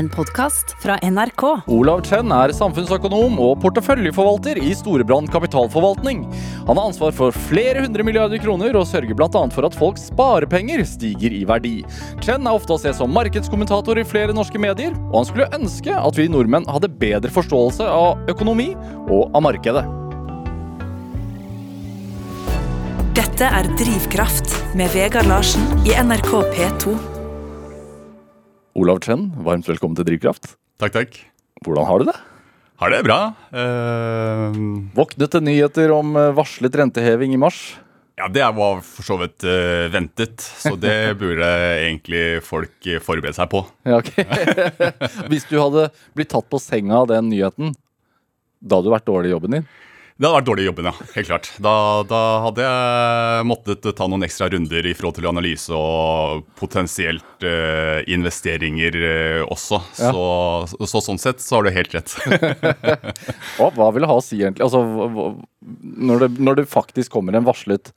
En podkast fra NRK. Olav Chen er samfunnsøkonom og porteføljeforvalter i Storebrand kapitalforvaltning. Han har ansvar for flere hundre milliarder kroner og sørger bl.a. for at folks sparepenger stiger i verdi. Chen er ofte å se som markedskommentator i flere norske medier, og han skulle ønske at vi nordmenn hadde bedre forståelse av økonomi og av markedet. Dette er Drivkraft med Vegard Larsen i NRK P2. Olav Chen, varmt velkommen til Drivkraft. Takk, takk. Hvordan har du det? Har det bra. Uh, Våknet til nyheter om eh, varslet renteheving i mars. ja, det var for så vidt uh, ventet, så det burde egentlig folk forberede seg på. Ja, ok. Hvis du hadde blitt tatt på senga av den nyheten, da hadde du vært dårlig i jobben din? Det hadde vært dårlig i jobben, ja. Helt klart. Da, da hadde jeg måttet ta noen ekstra runder i forhold til analyse og potensielt uh, investeringer uh, også. Ja. Så, så, sånn sett så har du helt rett. Hva, hva vil det ha å si egentlig? Altså, hva- når, det, når det faktisk kommer en varslet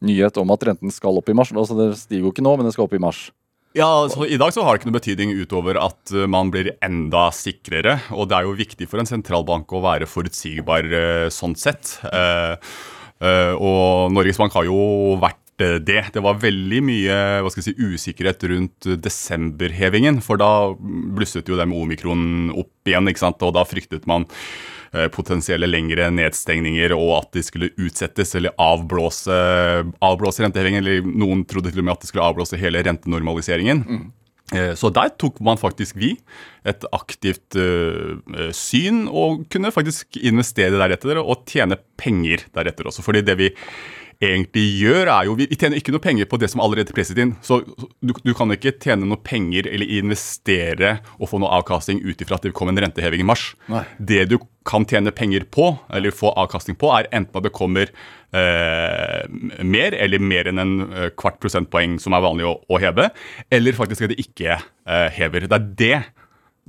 nyhet om at renten skal opp i mars altså Det stiger jo ikke nå, men det skal opp i mars. Ja, så I dag så har det ikke noe betydning utover at uh, man blir enda sikrere. Og det er jo viktig for en sentralbank å være forutsigbar uh, sånn sett. Uh, og Norges Bank har jo vært det. Det var veldig mye si, usikkerhet rundt desemberhevingen. For da blusset jo det med omikron opp igjen, og da fryktet man eh, potensielle lengre nedstengninger og at de skulle utsettes eller avblåse, avblåse rentehevingen. Eller noen trodde til og med at de skulle avblåse hele rentenormaliseringen. Mm. Så der tok man faktisk vi et aktivt eh, eh, syn og kunne faktisk investere deretter og tjene penger deretter også. Fordi det vi egentlig gjør, er jo Vi vi tjener ikke noe penger på det som allerede er presset inn. Så du, du kan ikke tjene noe penger eller investere og få noe avkastning ut ifra at det kom en renteheving i mars. Nei. Det du kan tjene penger på, eller få avkastning på, er enten at det kommer eh, mer, eller mer enn en eh, kvart prosentpoeng som er vanlig å, å heve, eller faktisk at det ikke eh, hever. Det er det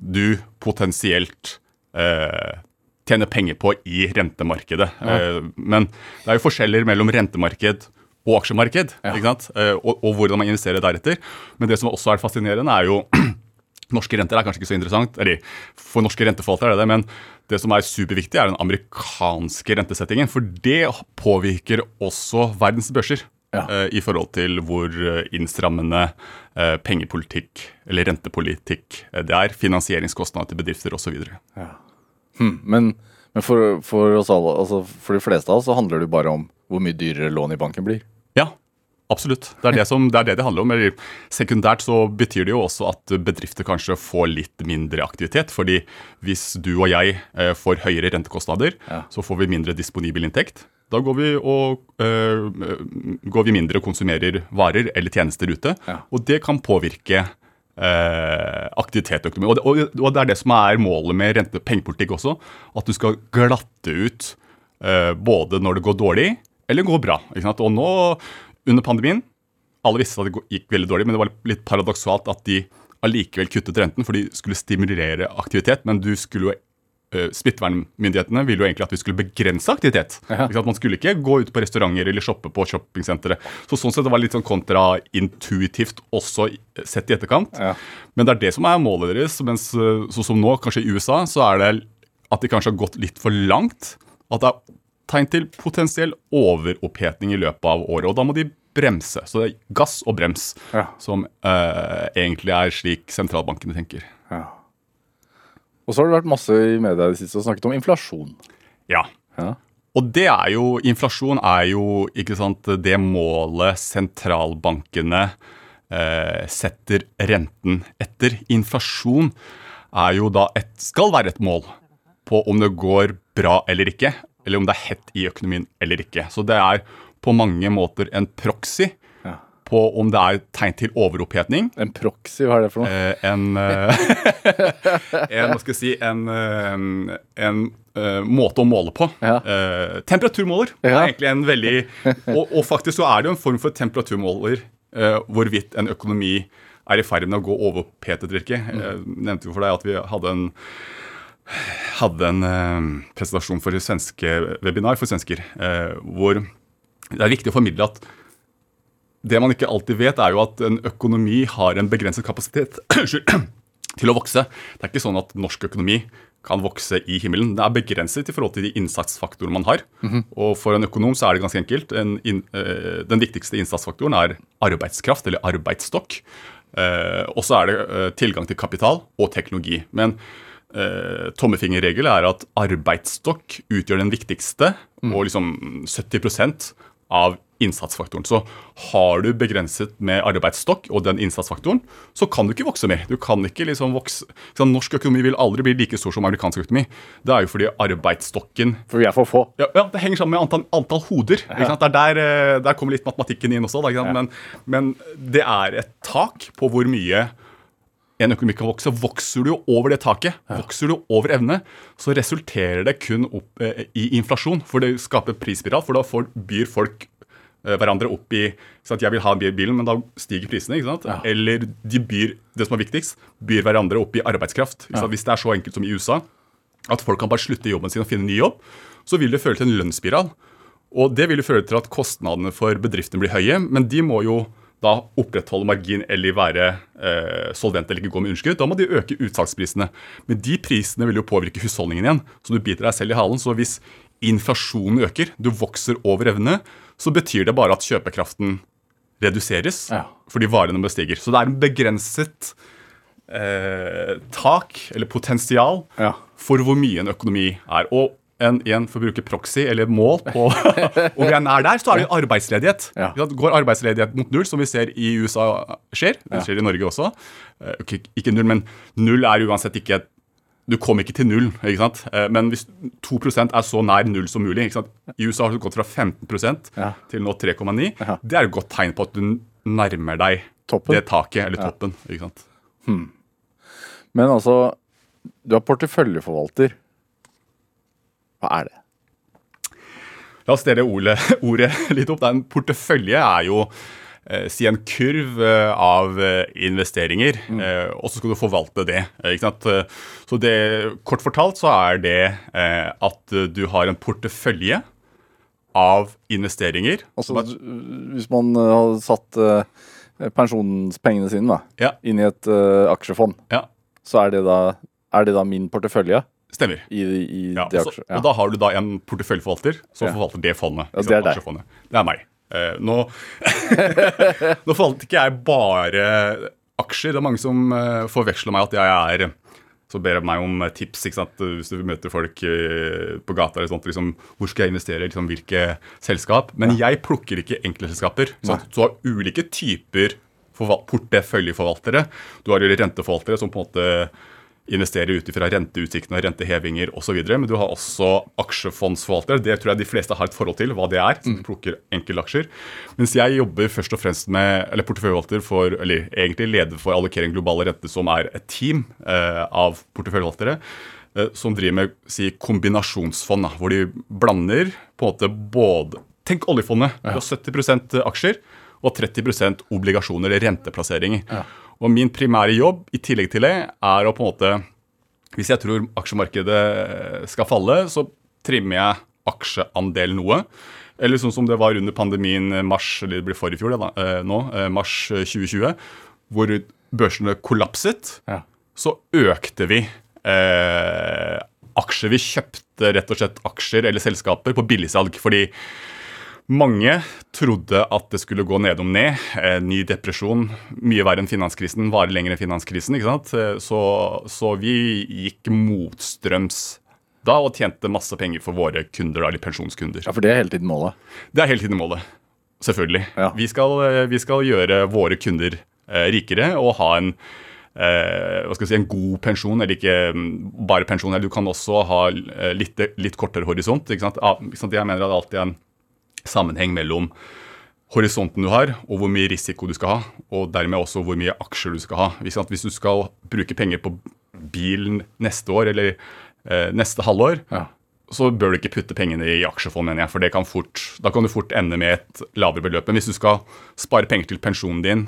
du potensielt eh, tjener penger på i rentemarkedet. Ja. men det er jo forskjeller mellom rentemarked og aksjemarked, ikke sant? Eh, og, og hvordan man investerer deretter. Men det som også er fascinerende, er jo Norske renter er kanskje ikke så interessant, eller for norske renteforvaltere er det det, men det som er superviktig, er den amerikanske rentesettingen. For det påvirker også verdens børser. Ja. eh, I forhold til hvor eh, innstrammende eh, pengepolitikk eller rentepolitikk eh, det er. Finansieringskostnader til bedrifter osv. Hm, men men for, for oss alle, altså for de fleste av oss så handler det jo bare om hvor mye dyrere lån i banken blir. Ja, absolutt. Det er det, som, det er det det handler om. Eller sekundært så betyr det jo også at bedrifter kanskje får litt mindre aktivitet. fordi hvis du og jeg eh, får høyere rentekostnader, Ja. så får vi mindre disponibel inntekt. Da går vi, og, øh, går vi mindre og konsumerer varer eller tjenester ute. Ja. Og det kan påvirke eh, aktivitet og økonomien. Og og, og det er det som er målet med rente- pengepolitikk også. At du skal glatte ut eh, både når det går dårlig eller går bra. Og nå, under pandemien, alle visste at det gikk veldig dårlig, men det var litt paradoksalt at de allikevel kuttet renten, for de skulle stimulere aktivitet. Men du skulle jo eh, Smittevernmyndighetene ville jo egentlig at vi skulle begrense aktivitet. Ja. At? Man skulle ikke gå ut på restauranter eller shoppe på shoppingsentre. Så sånn sett det var litt sånn kontraintuitivt også sett i etterkant. Ja. Men det er det som er målet deres. Mens eh, sånn som nå, kanskje i USA, så er det at de kanskje har gått litt for langt. At det er tegn til potensiell overoppheting i løpet av året. Og da må de bremse. Så det er gass og brems Ja. som eh, egentlig er slik sentralbankene tenker. Ja. Og så har det vært masse i media i det siste og snakket om inflasjon. Ja. Ja. Og det er jo, inflasjon er jo ikke sant, det målet sentralbankene eh, setter renten etter. Inflasjon er jo da et, skal være et mål på om det går bra eller ikke, eller om det er hett i økonomien eller ikke. Så det er på mange måter en proxy. På om det er tegn til overopphetning. En proxy, hva er det for noe? Eh, en, eh, en Hva skal jeg si En, eh, en uh, måte å måle på. Ja. Eh, temperaturmåler Ja. er egentlig en veldig og, og faktisk så er det jo en form for temperaturmåler eh, hvorvidt en økonomi er i ferd med å gå overopphetet eller ikke. Jeg nevnte jo for deg at vi hadde en hadde en presentasjon for svenske webinar for svensker, eh, hvor det er viktig å formidle at det man ikke alltid vet, er jo at en økonomi har en begrenset kapasitet. Til å vokse. Det er ikke sånn at norsk økonomi kan vokse i himmelen. Det er begrenset i forhold til de innsatsfaktorene man har. Og for en økonom så er det ganske enkelt. En, in, uh, den viktigste innsatsfaktoren er arbeidskraft, eller arbeidsstokk. Uh, og så er det uh, tilgang til kapital og teknologi. Men eh, tommefingerregel er at arbeidsstokk utgjør den viktigste, og liksom 70 av innsatsfaktoren. Så har du begrenset med arbeidsstokk og den innsatsfaktoren, så kan du ikke vokse mer. Du kan ikke liksom vokse Norsk økonomi vil aldri bli like stor som amerikansk økonomi. Det er jo fordi arbeidsstokken For vi er for få. ja, ja, det henger sammen med antall, antall hoder. Er der, eh, der kommer litt matematikken inn også. Da, sant? Men, men det er et tak på hvor mye en økonomi kan vokse. Vokser du jo over det taket, vokser du over evne, så resulterer det kun opp eh, i inflasjon. For det skaper prisspiral, for da får, byr folk eh, hverandre opp i sant? Jeg vil ha en bilen, men da stiger prisene. sant? Eller de byr det som er viktigst, byr hverandre opp i arbeidskraft. Sant? Hvis det er så enkelt som i USA, at folk kan bare slutte i jobben sin og finne ny jobb, så vil det føre til en lønnsspiral. Og det vil jo føre til at kostnadene for bedriftene blir høye, men de må jo da opprettholde margin eller være eh, solvent eller ikke gå med underskudd. Da må de øke utsalgsprisene. Men de prisene vil jo påvirke husholdningen igjen, så du biter deg selv i halen. Så hvis inflasjonen øker, du vokser over evne, så betyr det bare at kjøpekraften reduseres Ja. fordi varene bestiger. Så det er en begrenset eh, tak, eller potensial, Ja. for hvor mye en økonomi er. Og en, igjen, for å bruke proxy, eller mål på om vi er nær der, så er det arbeidsledighet. Ja. Går arbeidsledighet mot null, som vi ser i USA skjer, det skjer i Norge også, eh, ikke null, men null er uansett ikke du kommer ikke til null, ikke sant? Eh, men hvis 2% er så nær null som mulig ikke sant? I USA har det gått fra 15 Ja. til nå 3,9 Ja. Det er et godt tegn på at du nærmer deg Toppen. det taket, eller toppen. ikke sant? Men altså, du er porteføljeforvalter. Hva er det? La oss dele ordet, ordet litt opp. En portefølje er jo eh, si en kurv eh, av eh, investeringer, mm. og så skal du forvalte det. Så det, Kort fortalt så er det at du har en portefølje av investeringer. Altså, hvis man har hadde satt pensjonspengene sine da, Ja, inn i et aksjefond, ja, så er det da, er det da min portefølje stemmer. i, i Ja, de og, ja. og da har du da en porteføljeforvalter som Ja. forvalter det fondet. Ja, det er deg. Det er meg. Eh, nå, nå forvalter ikke jeg bare aksjer. Det er mange som uh, forveksler meg at jeg er så ber jeg meg om tips ikke sant? hvis du møter folk eh, på gata. eller sånt, liksom, Hvor skal jeg investere? Liksom, hvilke selskap? Men jeg plukker ikke enkeltselskaper. selskaper. Så Du har ulike typer forval- porteføljeforvaltere. Du har renteforvaltere som på en måte investerer ut ifra renteutsiktene rentehevinger osv. Men du har også aksjefondsforvalter. Det tror jeg de fleste har et forhold til, hva det er. som plukker enkeltaksjer. Mens jeg jobber først og fremst med eller porteføljeforvalter for, eller egentlig leder for allokering globale rente, som er et team eh, av porteføljeforvaltere. eh, Som driver med si, kombinasjonsfond, da, hvor de blander på en måte både Tenk oljefondet. Du har 70% aksjer og 30% obligasjoner eller renteplasseringer. Og min primære jobb i tillegg til det er å på en måte Hvis jeg tror aksjemarkedet skal falle, så trimmer jeg aksjeandel noe. Eller sånn som det var under pandemien mars, eller det ble forrige fjor, da, eh, nå, eh, mars 2020, hvor børsene kollapset Ja. så økte vi eh, aksjer. Vi kjøpte rett og slett aksjer eller selskaper på billigsalg. Fordi mange trodde at det skulle gå nedom ned. Eh, ny depresjon, mye verre enn finanskrisen, varer lenger enn finanskrisen. ikke sant? Eh, Så, så vi gikk motstrøms da og tjente masse penger for våre kunder, eller pensjonskunder. ja, for det er hele tiden målet. Det er hele tiden målet. Selvfølgelig. Ja. Vi, skal, eh, vi skal gjøre våre kunder eh, rikere og ha en, eh, si, en god pensjon, eller ikke mm, bare pensjon. Eller du kan også ha litt, litt kortere horisont. Ikke sant? Ah, ikke sant? Jeg mener at det alltid er en sammenheng mellom horisonten du har, og hvor mye risiko du skal ha, og dermed også hvor mye aksjer du skal ha. Hvis, du skal bruke penger på bilen neste år, eller eh, neste halvår, Ja. så bør du ikke putte pengene i aksjefond, mener jeg, for det kan fort, da kan du fort ende med et lavere beløp. Men hvis du skal spare penger til pensjonen din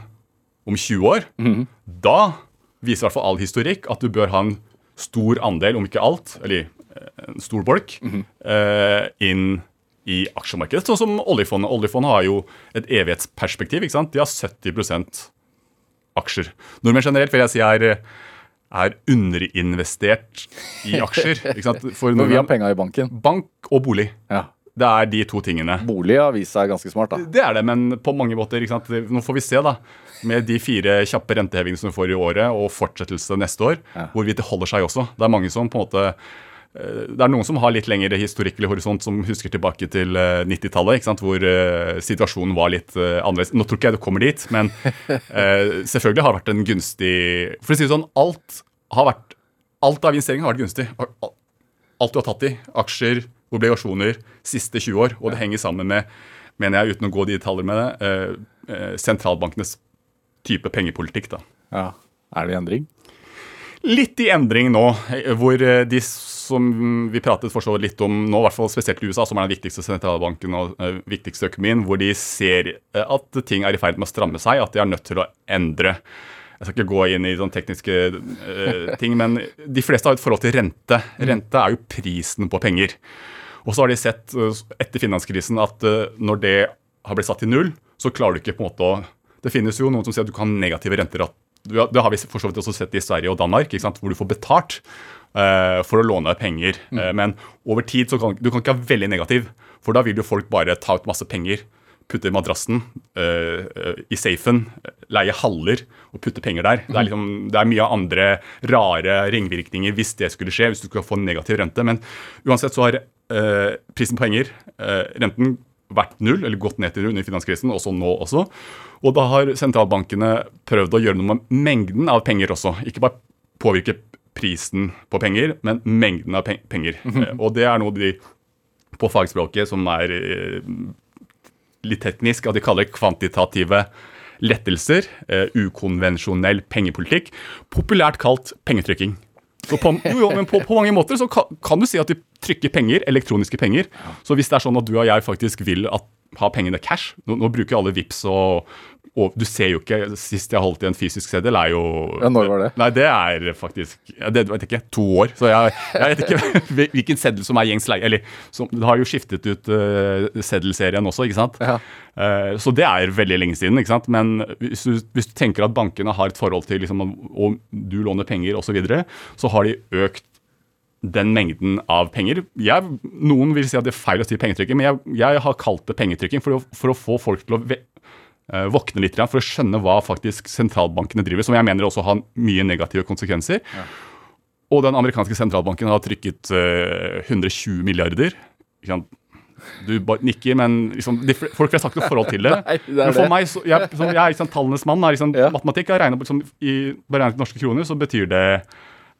om 20 år, da viser i hvert fall all historikk at du bør ha en stor andel, om ikke alt, eller eh, en stor bolk, eh, inn i aksjemarkedet. Sånn som oljefondet. Oljefondet har jo et evighetsperspektiv. ikke sant? De har 70% aksjer. Nordmenn generelt vil jeg si er, er underinvestert i aksjer. ikke sant? For For vi har nordmenn, penga i banken. bank og bolig. Ja. Det er de to tingene. Bolig har vist seg ganske smart, da. Det er det, men på mange måter. ikke sant? Nå får vi se, da. Med de fire kjappe rentehevingene som vi får i året, og fortsettelse neste år, Ja. hvorvidt det holder seg også. Det er mange som på en måte det er noen som har litt lengre historikk eller horisont, som husker tilbake til eh, 90-tallet, hvor uh, situasjonen var litt uh, annerledes. Nå tror ikke jeg det kommer dit, men uh, selvfølgelig har det vært en gunstig For å si det sånn, alt har vært Alt av investeringer har vært gunstig. Alt du har tatt i, aksjer, obligasjoner, siste 20 år, og det henger sammen med, mener jeg, uten å gå i detaljer med det, eh, eh, sentralbankenes type pengepolitikk. da. Ja. Er det i endring? Litt i endring nå, eh, hvor eh, de som vi pratet for så litt om nå, i hvert fall spesielt i USA, som er den viktigste sentralbanken og uh, viktigste økonomien, hvor de ser eh, at ting er i ferd med å stramme seg, at de er nødt til å endre. Jeg skal ikke gå inn i sånne tekniske uh, ting, men de fleste har et forhold til rente. Rente er jo prisen på penger. Og så har de sett uh, etter finanskrisen at når det har blitt satt til null, så klarer du ikke på en måte å Det finnes jo noen som sier at du kan ha negative renter. Det har vi for så vidt også sett i Sverige og Danmark, hvor du får betalt for å låne penger. Eh, men over tid så kan du kan ikke være veldig negativ, for da vil jo folk bare ta ut masse penger. Putte i madrassen, eh, eh, i safen, leie haller og putte penger der. Det er, liksom, det er mye andre rare ringvirkninger hvis det skulle skje, hvis du skulle få negativ rente. Men uansett så har eh, prisen på penger, eh, renten, vært null, eller gått ned til null under finanskrisen, også nå også. Og da har sentralbankene prøvd å gjøre noe med mengden av penger også. Ikke bare påvirke prisen på penger, men mengden av penger. Eh, Og det er noe de på fagspråket som er eh, litt teknisk, at de kaller kvantitative lettelser, eh, ukonvensjonell pengepolitikk, populært kalt pengetrykking. Så på, jo, men på, på mange måter så kan, kan du si at de trykker penger, elektroniske penger. Så hvis det er sånn at du og jeg faktisk vil at, ha pengene cash Nå, nå bruker alle VIPs og, og du ser jo ikke Sist jeg holdt i en fysisk seddel, er jo Ja, når var det? Nei, det er faktisk Det vet jeg ikke. To år. Så jeg, jeg vet ikke hvilken seddel som er gjengs leie. Eller som, det har jo skiftet ut uh, seddelserien også, ikke sant. Ja. Uh, så det er veldig lenge siden. ikke sant? Men hvis du, hvis du tenker at bankene har et forhold til liksom, om du låner penger osv., så, videre, så har de økt den mengden av penger. Jeg, noen vil si at det er feil å si pengetrykking, men jeg, jeg har kalt det pengetrykking for å, for å få folk til å våkne litt, for å skjønne hva faktisk sentralbankene driver, som jeg mener også har mye negative konsekvenser. Og den amerikanske sentralbanken har trykket eh, 120 milliarder. Ikke sant? Du bare nikker, men liksom, de, folk flest har ikke noe forhold til det. Nei, det men for det. meg, så, jeg, som, jeg er liksom, tallenes mann, er liksom, Ja. matematikk. har regnet, på, liksom, I beregnet norske kroner så betyr det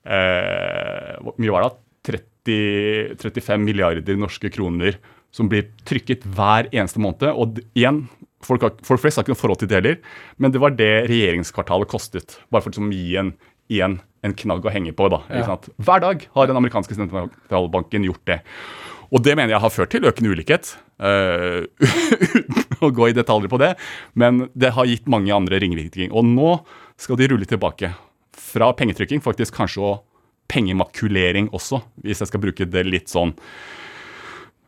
eh, Hvor mye var det? 30, 35 milliarder norske kroner som blir trykket hver eneste måned. Og igjen, folk, har, folk flest har ikke noe forhold til det heller, men det var det regjeringskvartalet kostet. Bare for liksom, å gi en, igjen en knagg å henge på. da, Ja. Hver dag har den amerikanske sentralbanken gjort det. Og det mener jeg har ført til økende ulikhet. uten å gå i detaljer på det. Men det har gitt mange andre ringvirkninger. Og nå skal de rulle tilbake. Fra pengetrykking faktisk kanskje og pengemakulering også, hvis jeg skal bruke det litt sånn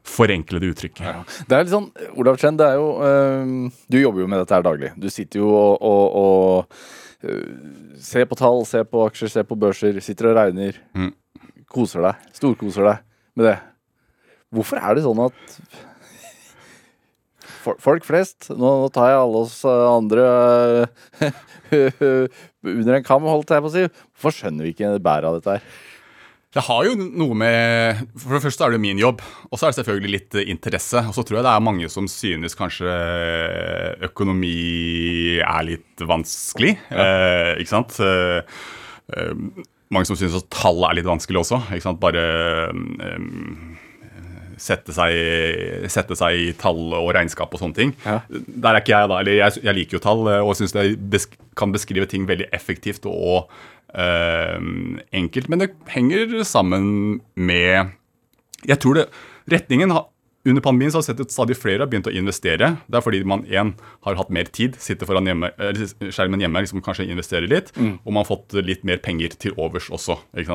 forenklede uttrykket. Ja. Det er litt sånn, Olav Chen, det er jo øh, Du jobber jo med dette her daglig. Du sitter jo og, og, og øh, ser på tall, ser på aksjer, ser på børser, sitter og regner. Mm. Koser deg. Storkoser deg med det. Hvorfor er det sånn at Folk flest Nå tar jeg alle oss øh, andre under en kam, holdt jeg på å si. Hvorfor skjønner vi ikke bæret av dette her? Det har jo noe med For det første er det min jobb, og så er det selvfølgelig litt interesse. Og så tror jeg det er mange som synes kanskje økonomi er litt vanskelig. Eh, ikke sant? Eh, mange som synes at tall er litt vanskelig også. ikke sant? Bare eh, sette seg, sette seg i tall og regnskap og sånne ting. Ja. Der er ikke jeg, da. Eller jeg, jeg liker jo tall eh, og syns det besk kan beskrive ting veldig effektivt og eh, enkelt. Men det henger sammen med Jeg tror det Retningen har under pandemien så har vi sett at stadig flere har begynt å investere. Det er fordi man en, har hatt mer tid, sitter foran hjemme, skjermen hjemme, liksom kanskje investerer litt. Og man har fått litt mer penger til overs også? Eh,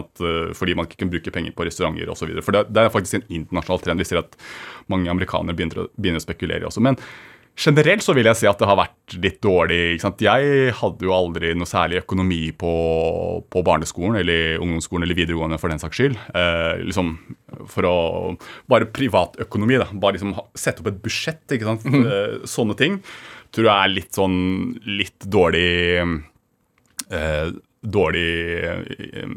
fordi man ikke kan bruke penger på restauranter osv. For det, det er faktisk en internasjonal trend. Vi ser at mange amerikanere begynner begynner å spekulere også. Men Generelt så vil jeg si at det har vært litt dårlig. Jeg hadde jo aldri noe særlig økonomi på, på barneskolen eller ungdomsskolen eller videregående for den saks skyld. Eh, liksom For å Bare privatøkonomi, da. Bare liksom sette opp et budsjett, ikke sant. Mm. sånne ting tror jeg er litt sånn litt dårlig eh, Dårlig eh,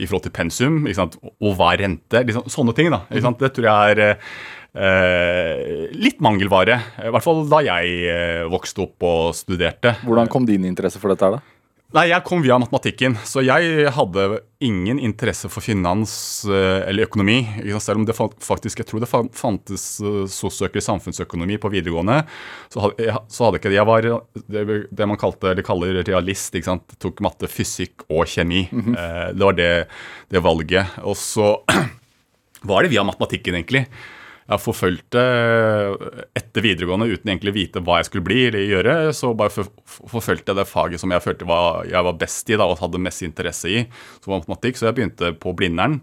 i forhold til pensum, ikke sant? og hva er rente? Liksom, sånne ting. da, ikke sant? Det tror jeg er eh, litt mangelvare. I hvert fall da jeg eh, vokste opp og studerte. Hvordan kom din interesse for dette her, da? Nei, Jeg kom via matematikken, så jeg hadde ingen interesse for finans eh, eller økonomi. Selv om det faktisk, jeg tror det fantes uh, i samfunnsøkonomi på videregående. Så hadde, jeg, så hadde ikke det. Jeg var det, det man kalte, eller kaller realist. ikke sant? Tok matte, fysikk og kjemi. Eh, det var det, det valget. Og så var det via matematikken, egentlig. Jeg forfulgte etter videregående uten egentlig vite hva jeg skulle bli eller gjøre. Så bare for, forfulgte jeg det faget som jeg følte var, jeg var best i da, og hadde mest interesse i, som var matematikk. Så jeg begynte på Blindern.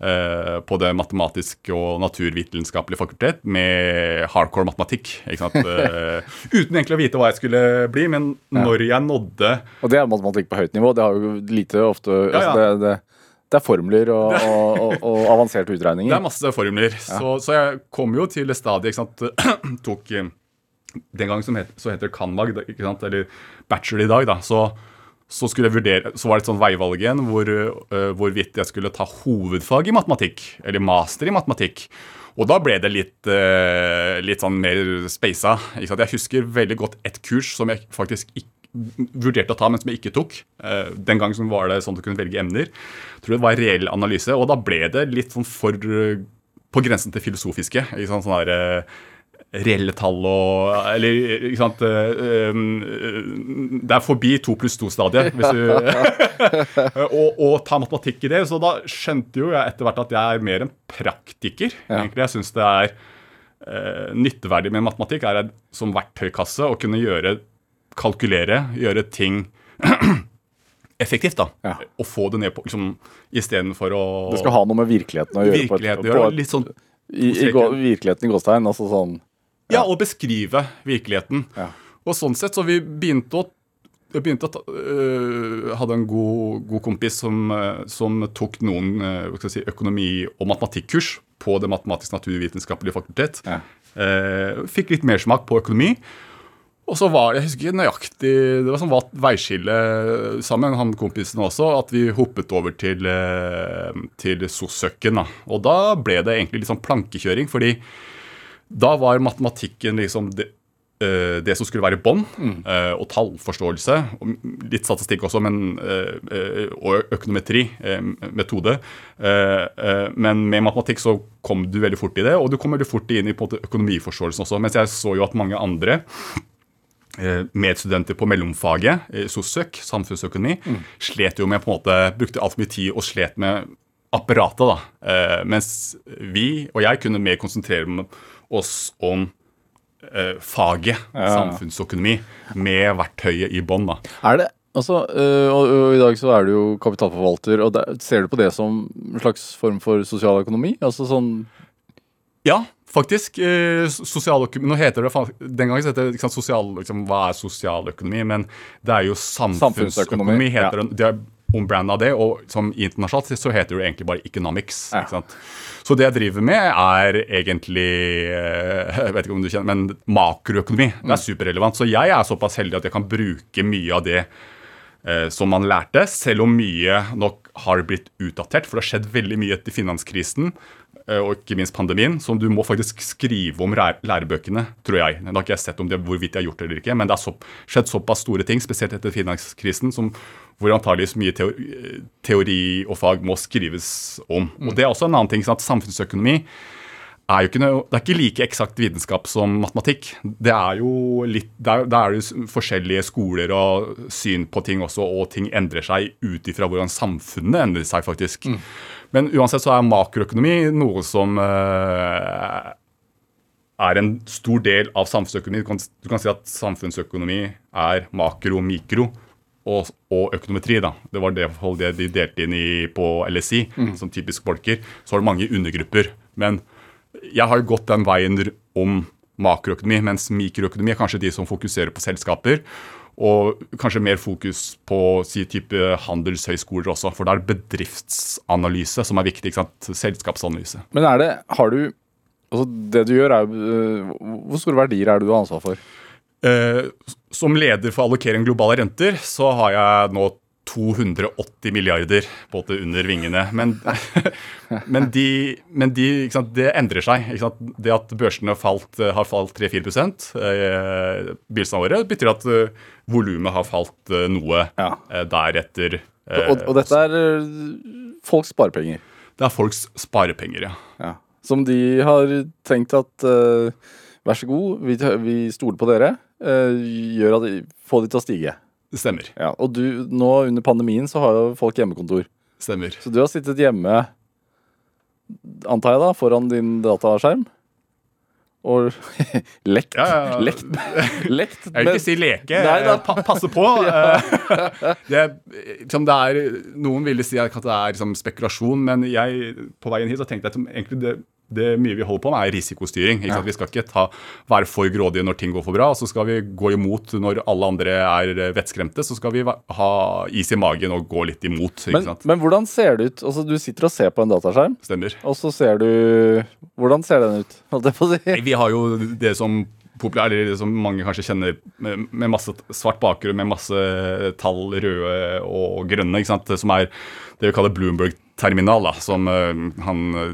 eh, på det matematiske og naturvitenskapelige fakultet med hardcore matematikk. Eh, uten egentlig å vite hva jeg skulle bli, men når jeg nådde Og det er matematikk på høyt nivå. Det har jo lite ofte Ja, Altså, det, det, det er formler og, og, og, og avanserte Det er masse formler. Så, så jeg kom jo til det stadiet tok eh, Den gang som het, så heter det Canmag, da, eller bachelor i dag, da. Så, så, vurdere, så var det et sånt veivalg igjen hvor, uh, hvorvidt jeg skulle ta hovedfag i matematikk, eller master i matematikk. Og da ble det litt, uh, litt sånn mer speisa. Jeg husker veldig godt et kurs som jeg faktisk ikke vurderte å ta, men som jeg ikke tok. Eh, Den gang som var det sånn at du kunne velge emner. Jeg tror det var reell analyse, og da ble det litt sånn for eh, på grensen til filosofiske. Ikke sant? Sånn der, eh, reelle tall og Eller ikke sant um, Det er forbi to pluss to-stadiet. og, og ta matematikk i det. Så da skjønte jo jeg etter hvert at jeg er mer en praktiker. Egentlig. Jeg syns det er nytteverdig med matematikk er som verktøykasse å kunne gjøre kalkulere, gjøre ting effektivt. da, Ja. Og få det ned på liksom, Istedenfor å Det skal ha noe med virkeligheten å gjøre. på et- virkeligheten på et- Litt sånn i, i, virkeligheten i gåstegn. Altså sånn Ja, og beskrive virkeligheten. Ja. Og sånn sett, så vi begynte å jeg begynte å ta, øh, hadde en god, god kompis som, øh, som tok noen øh, skal si, økonomi- og matematikkurs på Det matematisk-naturvitenskapelige fakultet. Ja. Eh, fikk litt mersmak på økonomi. Og så var det jeg husker ikke nøyaktig, det var sånn var veiskille sammen, han kompisen også, at vi hoppet over til, eh, til SOS-søkken. da. Og da ble det egentlig litt sånn plankekjøring, fordi da var matematikken liksom det, eh, det som skulle være bånd, mm. og tallforståelse. og Litt statistikk også, men, eh, eh, og økonometri, eh, metode. Eh, eh, men med matematikk så kom du veldig fort i det, og du kom veldig fort inn i økonomiforståelsen også. Mens jeg så jo at mange andre eh, medstudenter på mellomfaget, eh, SOSØK, samfunnsøkonomi, slet jo med på en måte, brukte altfor mye tid og slet med apparatet. da. Eh, mens vi og jeg kunne mer konsentrere oss om eh, faget samfunnsøkonomi med verktøyet i bånn. Er det Altså, øh, og, og I dag så er du jo kapitalforvalter, og der, ser du på det som en slags form for sosial økonomi? Altså sånn Ja, faktisk. Eh, sosialøkonomi Nå heter det Den gangen så heter det sosial, liksom, Hva er sosialøkonomi? Men det er jo samfunnsøkonomi. Samfunnsøkonomi, ja. heter det. Det er ombranda det, og som internasjonalt så heter det egentlig bare economics. Ja. ikke sant? Så det jeg driver med, er egentlig eh, Jeg vet ikke om du kjenner, men makroøkonomi. Det er superrelevant. Så jeg er såpass heldig at jeg kan bruke mye av det eh, som man lærte, selv om mye nok har blitt utdatert. For det har skjedd veldig mye etter finanskrisen og ikke minst pandemien, som du må faktisk skrive om lærebøkene, tror jeg. Da har ikke jeg sett om det hvorvidt jeg har gjort det eller ikke, men det har så, skjedd såpass store ting, spesielt etter finanskrisen, som, hvor antageligvis mye teori, teori og fag må skrives om. Og det er også en annen ting, sånn at samfunnsøkonomi er noe, det er ikke like eksakt vitenskap som matematikk. Det er jo litt, der, der er det forskjellige skoler og syn på ting også, og ting endrer seg ut ifra hvordan samfunnet endrer seg, faktisk. Men uansett så er makroøkonomi noe som eh, er en stor del av samfunnsøkonomi. Du kan, du kan si at samfunnsøkonomi er makro, mikro og, og økonometri. da. Det var det, det de delte inn i på LSI, som typisk bolker. Så har du mange undergrupper. Men jeg har gått den veien om makroøkonomi, mens mikroøkonomi er kanskje de som fokuserer på selskaper. Og kanskje mer fokus på si type handelshøyskoler også, for det er bedriftsanalyse som er viktig. ikke sant? Selskapsanalyse. Men er det, har du altså Det du gjør, er øh, Hvor store verdier er det du har ansvar for? Eh, som leder for allokering globale renter, så har jeg nå 280 milliarder på en under vingene. Men, men, de, men de, sant, det endrer seg. Det at børsene falt, har falt 3-4 eh, begynnelsen av betyr at uh, volumet har falt uh, noe ja. uh, deretter. Og, og, dette er folks sparepenger? Det er folks sparepenger, ja. ja. Som de har tenkt at vær så god, vi, vi stoler på dere. gjør at de, Få de til å stige. Stemmer. Ja, Og du, nå under pandemien så har jo folk hjemmekontor. Stemmer. Så du har sittet hjemme, antar jeg da, foran din dataskjerm? Og lekt. Ja, ja. Lekt. lekt jeg vil ikke si leke. Nei, da. Pa passe på. det, liksom, det er, noen ville si at det er liksom, spekulasjon, men jeg, på veien hit så tenkte jeg at egentlig det det mye vi holder på med, er risikostyring. Ja. Vi skal ikke ta, være for grådige når ting går for bra, og så skal vi gå imot når alle andre er vettskremte. Så skal vi ha is i magen og gå litt imot. Men, men, hvordan ser det ut? Altså, Du sitter og ser på en dataskjerm, Stemmer. og så ser du Hvordan ser den ut? Holdt jeg på å si? Vi har jo det som populær, eller som mange kanskje kjenner, med, med masse svart bakgrunn, med masse tall røde og grønne, som er det vi kaller Bloomberg terminal, da, som uh, han uh,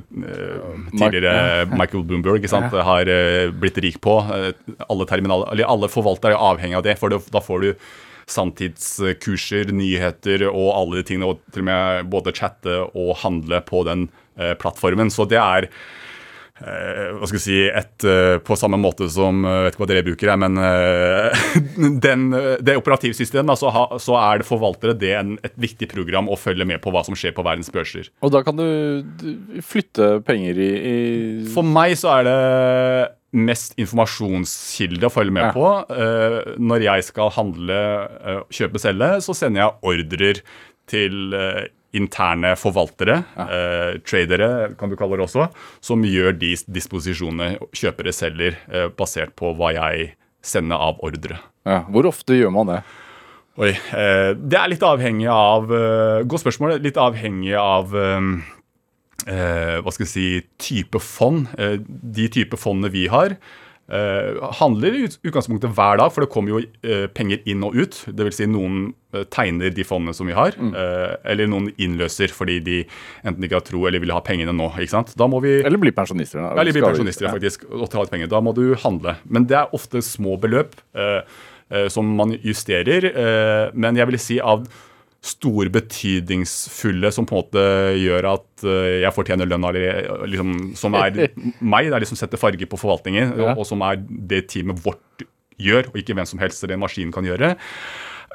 tidligere Michael Bloomberg sant, har uh, blitt rik på. alle, eller alle forvaltere er avhengig av det, for da får du sanntidskurser, nyheter og alle de tingene, og til og med både chatte og handle på den plattformen. Så det er Eh, hva skal jeg si, et, eh, På samme måte som eh, vet ikke hva dere bruker, men den, det operativsystemet, så, ha, så, er det forvaltere det en, et viktig program å følge med på hva som skjer på verdens børser. Og da kan du flytte penger i, i For meg så er det mest informasjonskilde å følge med ja. på. når jeg skal handle, kjøpe, selge, så sender jeg ordrer til interne forvaltere, ja. eh, tradere kan du kalle det også, som gjør de disposisjonene kjøpere selger, eh, basert på hva jeg sender av ordre. Ja. Hvor ofte gjør man det? Oi, eh, Det er litt avhengig av uh, Godt spørsmål. Litt avhengig av um, uh, hva skal jeg si, type fond. De type fondene vi har, handler i utgangspunktet hver dag, for det kommer jo uh, penger inn og ut. Dvs. Si noen uh, tegner de fondene som vi har, mm. eller noen innløser fordi de enten ikke har tro eller vil ha pengene nå. ikke sant? Da må vi, eller bli pensjonister. Da, eller bli pensjonister, ja. faktisk, og ta ut penger. Da må du handle. Men det er ofte små beløp som man justerer. men jeg vil si av store, betydningsfulle som på en måte gjør at uh, jeg fortjener lønna liksom, som er meg, det er liksom setter farge på forvaltningen, ja. og, som er det teamet vårt gjør, og ikke hvem som helst eller en maskin kan gjøre.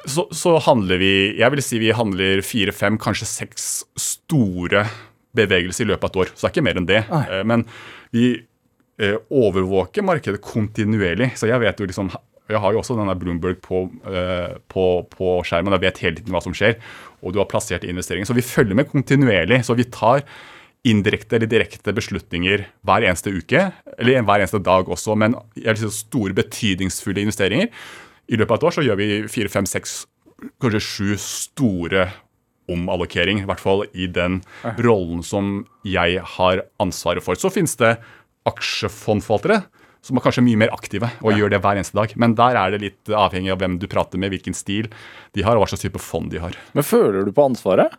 Så, så, handler vi jeg vil si vi handler fire, fem, kanskje seks store bevegelser i løpet av et år. Så det er ikke mer enn det. Nei. men vi uh, overvåker markedet kontinuerlig. Så jeg vet jo liksom jeg har jo også denne Bloomberg på, uh, på, på skjermen. Jeg vet hele tiden hva som skjer. Og du har plassert investeringer. Så vi følger med kontinuerlig. Så vi tar indirekte eller direkte beslutninger hver eneste uke. Eller hver eneste dag også. Men jeg vil si store, betydningsfulle investeringer. I løpet av et år så gjør vi fire, fem, seks, kanskje sju store omallokering. I hvert fall i den rollen som jeg har ansvaret for. Så finnes det aksjefondforvaltere som er kanskje mye mer aktive og ja. gjør det hver eneste dag. Men der er det litt avhengig av hvem du prater med, hvilken stil de har, og hva slags type fond de har. Men føler du på ansvaret?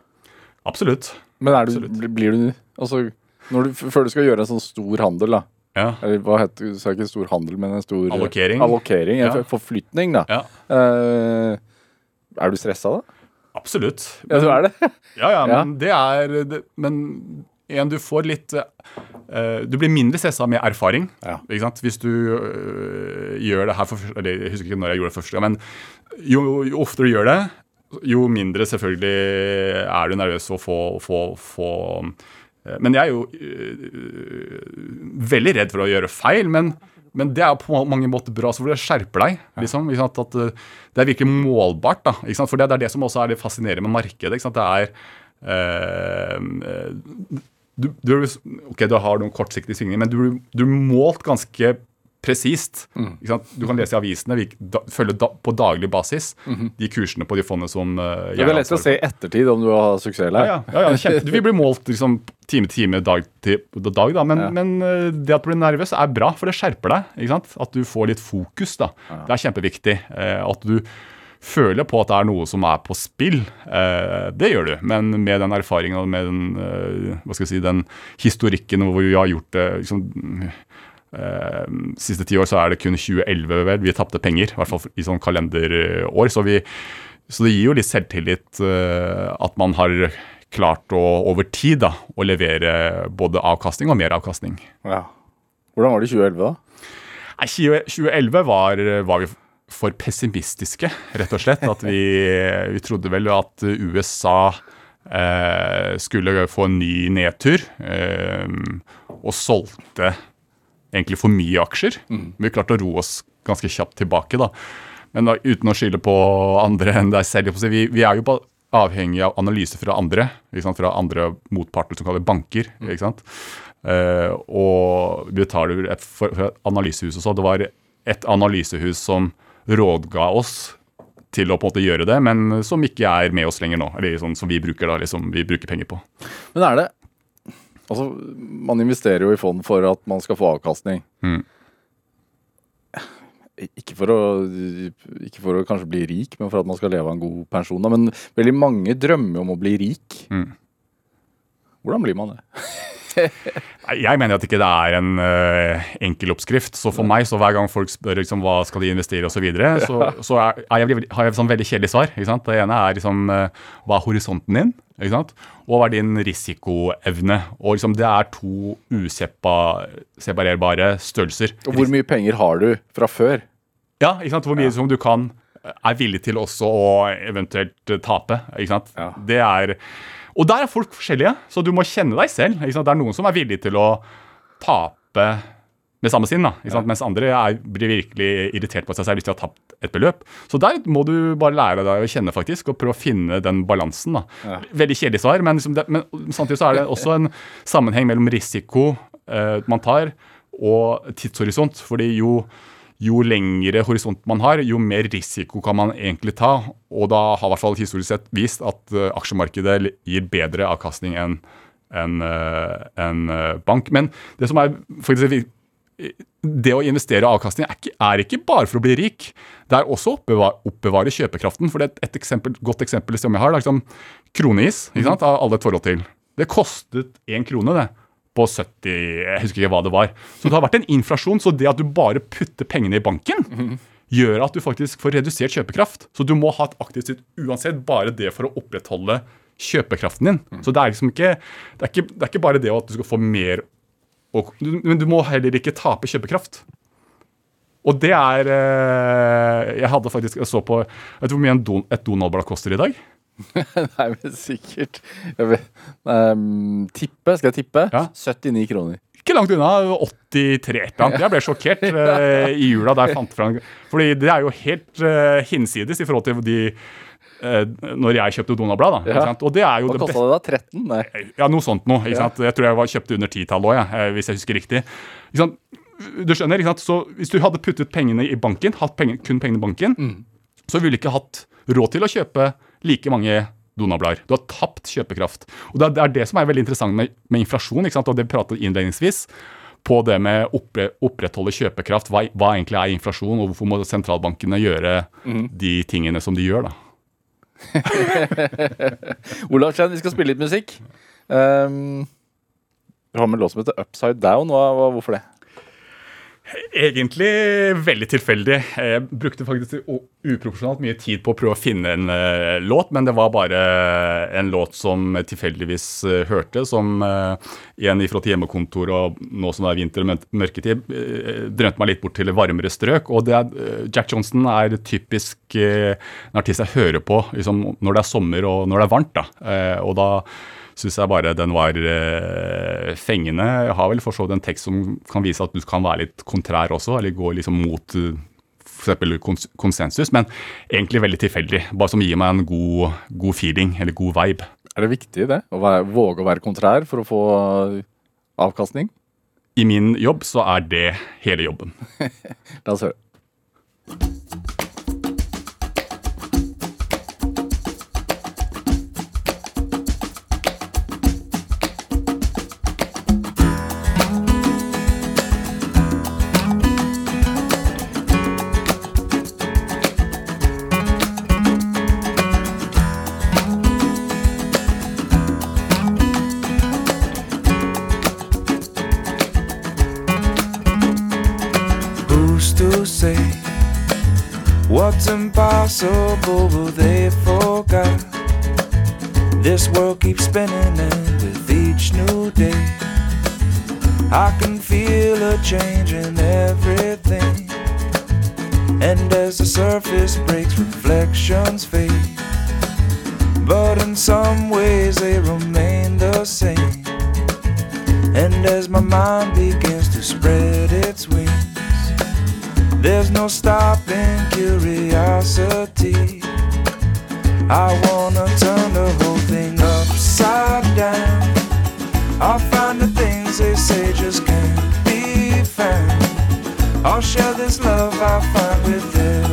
Absolutt. Men du, Absolutt. blir du altså, du, Før du skal gjøre en sånn stor handel, da. Ja. Eller hva heter det? Ikke stor handel, men en stor Allokering. allokering ja. Forflytning, da. Ja. Uh, er du stressa da? Absolutt. Men, ja, du er det? ja, ja, men det er det, Men igjen, du får litt uh, Du blir mindre stressa med erfaring. Ja. ikke sant? Hvis du uh, gjør det her for eller Jeg husker ikke når jeg gjorde det første gang, men jo, jo, oftere du gjør det, jo mindre selvfølgelig er du nervøs for å få, få, få uh, Men jeg er jo veldig redd for å gjøre feil. men men det er på mange måter bra, så for det skjerper deg. liksom, at Det er virkelig målbart. da, For det, er det som også er det fascinerende med markedet. Det er du, du, ok, du har noen kortsiktige svingninger, men du, du målt ganske presist. Sant? Du kan lese i avisene, vi da, følger da, på daglig basis de kursene på de fondene som uh, Det er lett å se i ettertid om du har suksess eller ja, ja, ja, ja, kjempe, Du vil bli målt liksom, time til time, dag til dag, da. Men, Ja. men uh, det at du blir nervøs, er bra, for det skjerper deg. Ikke sant? At du får litt fokus. da. Det er kjempeviktig. Uh, at du føler på at det er noe som er på spill. Eh, det gjør du, men med den erfaringen og med den, eh, hva skal jeg si, den historikken hvor vi har gjort det liksom, eh, Siste ti år så er det kun 2011 vel, vi tapte penger, i hvert fall i sånn kalenderår. Så, vi, så det gir jo litt selvtillit at man har klart å over tid da, å levere både avkastning og mer avkastning. Ja. Hvordan var det i 2011, da? Nei, 2011 var, var vi for pessimistiske, rett og slett. At vi, vi trodde vel at USA eh, skulle få en ny nedtur, eh, og solgte egentlig for mye aksjer. Vi klarte å roe oss ganske kjapt tilbake, da. Men da, uten å skylde på andre enn deg selv. Vi, vi er jo på avhengig av analyse fra andre, fra andre motparter som kaller banker. ikke sant? Eh, og vi betaler et, for, for et analysehus også. Det var et analysehus som rådga oss til å på en måte gjøre det, men som ikke er med oss lenger nå. Eller sånn som vi bruker da, liksom, vi bruker penger på. Men er det Altså, man investerer jo i fond for at man skal få avkastning. Mm. Ikke for, å, ikke for å kanskje bli rik, men for at man skal leve av en god pensjon. Da. Men veldig mange drømmer om å bli rik. Mm. Hvordan blir man det? Jeg mener at ikke det er en uh, enkel oppskrift. Så for meg, så hver gang folk spør liksom, hva skal de investere osv., så, videre, så, så er, er jeg, har jeg sånn veldig kjedelig svar. Det ene er liksom, uh, hva er horisonten din? Og hva er din risikoevne? Og liksom, det er to useparerbare størrelser. Og hvor mye penger har du fra før? Ja, ikke sant? Hvor mye som du kan er villig til også å eventuelt eh, tape. ikke sant? Ja. Det er, og der er folk forskjellige, så du må kjenne deg selv. Det er noen som er villig til å tape med samme sinn, da, sant? mens andre er, blir virkelig irritert på seg selv hvis de har tapt et beløp. Så der må du bare lære deg å kjenne faktisk, og prøve å finne den balansen. da. Ja. Veldig kjedelig svar, men, liksom det, men samtidig så er det også en sammenheng mellom risiko eh, man tar, og tidshorisont. fordi jo jo lengre horisont man har, jo mer risiko kan man egentlig ta. Og da har i hvert fall historisk sett vist at eh, aksjemarkedet gir bedre avkastning enn en, eh, enn, eh, bank. Men det som er faktisk det å investere i avkastning er ikke, er ikke bare for å bli rik. Det er også å oppbevare, oppbevare kjøpekraften. For det er et eksempel, godt eksempel som jeg har, det er liksom kroneis. ikke sant, Har alle et forhold til. Det kostet én krone, det. På 70 Jeg husker ikke hva det var. Så det har vært en inflasjon. Så det at du bare putter pengene i banken, gjør at du faktisk får redusert kjøpekraft. Så du må ha et aktivt sitt uansett, bare det for å opprettholde kjøpekraften din. Så det er liksom ikke det er ikke, det er ikke bare det at du skal få mer og, Men du må heller ikke tape kjøpekraft. Og det er eh, Jeg hadde faktisk Jeg så på Vet du hvor mye en don, et Donald-blad koster i dag? Nei, men sikkert jeg vet, um, Tippe, skal jeg tippe? Ja. 79 kroner. Ikke langt unna. 83 eller annet. Jeg ble sjokkert uh, i jula da jeg fant fram Fordi det er jo helt uh, hinsides i forhold til de uh, Når jeg kjøpte Donald-blad. Ja. sant? Og det er jo Hva det kosta det da? 13? Nei. Ja, noe sånt noe. Ja. Jeg tror jeg var kjøpte under titallet òg, ja, hvis jeg husker riktig. Du skjønner? Så Hvis du hadde puttet pengene i banken, hatt penger, kun pengene i banken, så ville du ikke hatt råd til å kjøpe like mange Donald-blader. Du har tapt kjøpekraft. Og Det er- det som er veldig interessant med, med inflasjon, ikke sant? og det vi pratet innledningsvis, på det med å oppre, opprettholde kjøpekraft. Hva, hva egentlig er inflasjon, og hvorfor må sentralbankene gjøre de tingene som de gjør? da? Olav Chen, vi skal spille litt musikk. Um, har med en låt som heter Upside Down. Hva, hvorfor det? Egentlig veldig tilfeldig. Jeg brukte faktisk uproporsjonalt mye tid på å prøve å finne en uh, låt, men det var bare en låt som tilfeldigvis uh, hørte, som uh, en ifra til hjemmekontor og nå som det er vinter og mørketid, drømte meg litt bort til varmere strøk. Og er, eh, Jack Johnson er typisk eh, en artist jeg hører på liksom, når det er sommer og når det er varmt. da. Eh, og da syns jeg bare den var eh, fengende. Jeg har vel for så vidt en tekst som kan vise at du kan være litt kontrær også, eller gå liksom mot uh, f.eks. Kons konsensus, men egentlig veldig tilfeldig. Bare som gir meg en god, god feeling, eller god vibe. Er det viktig det? Å være, våge å være kontrær for å få avkastning? i min jobb så er det hele jobben. La oss høre. Impossible they forgot? This world keeps spinning, and with each new day, I can feel a change in everything. And as the surface breaks, reflections fade. But in some ways, they remain the same. And as my mind begins to spread its wings, there's no stopping curiosity. I wanna turn the whole thing upside down. I'll find the things they say just can't be found. I'll share this love I find with everyone.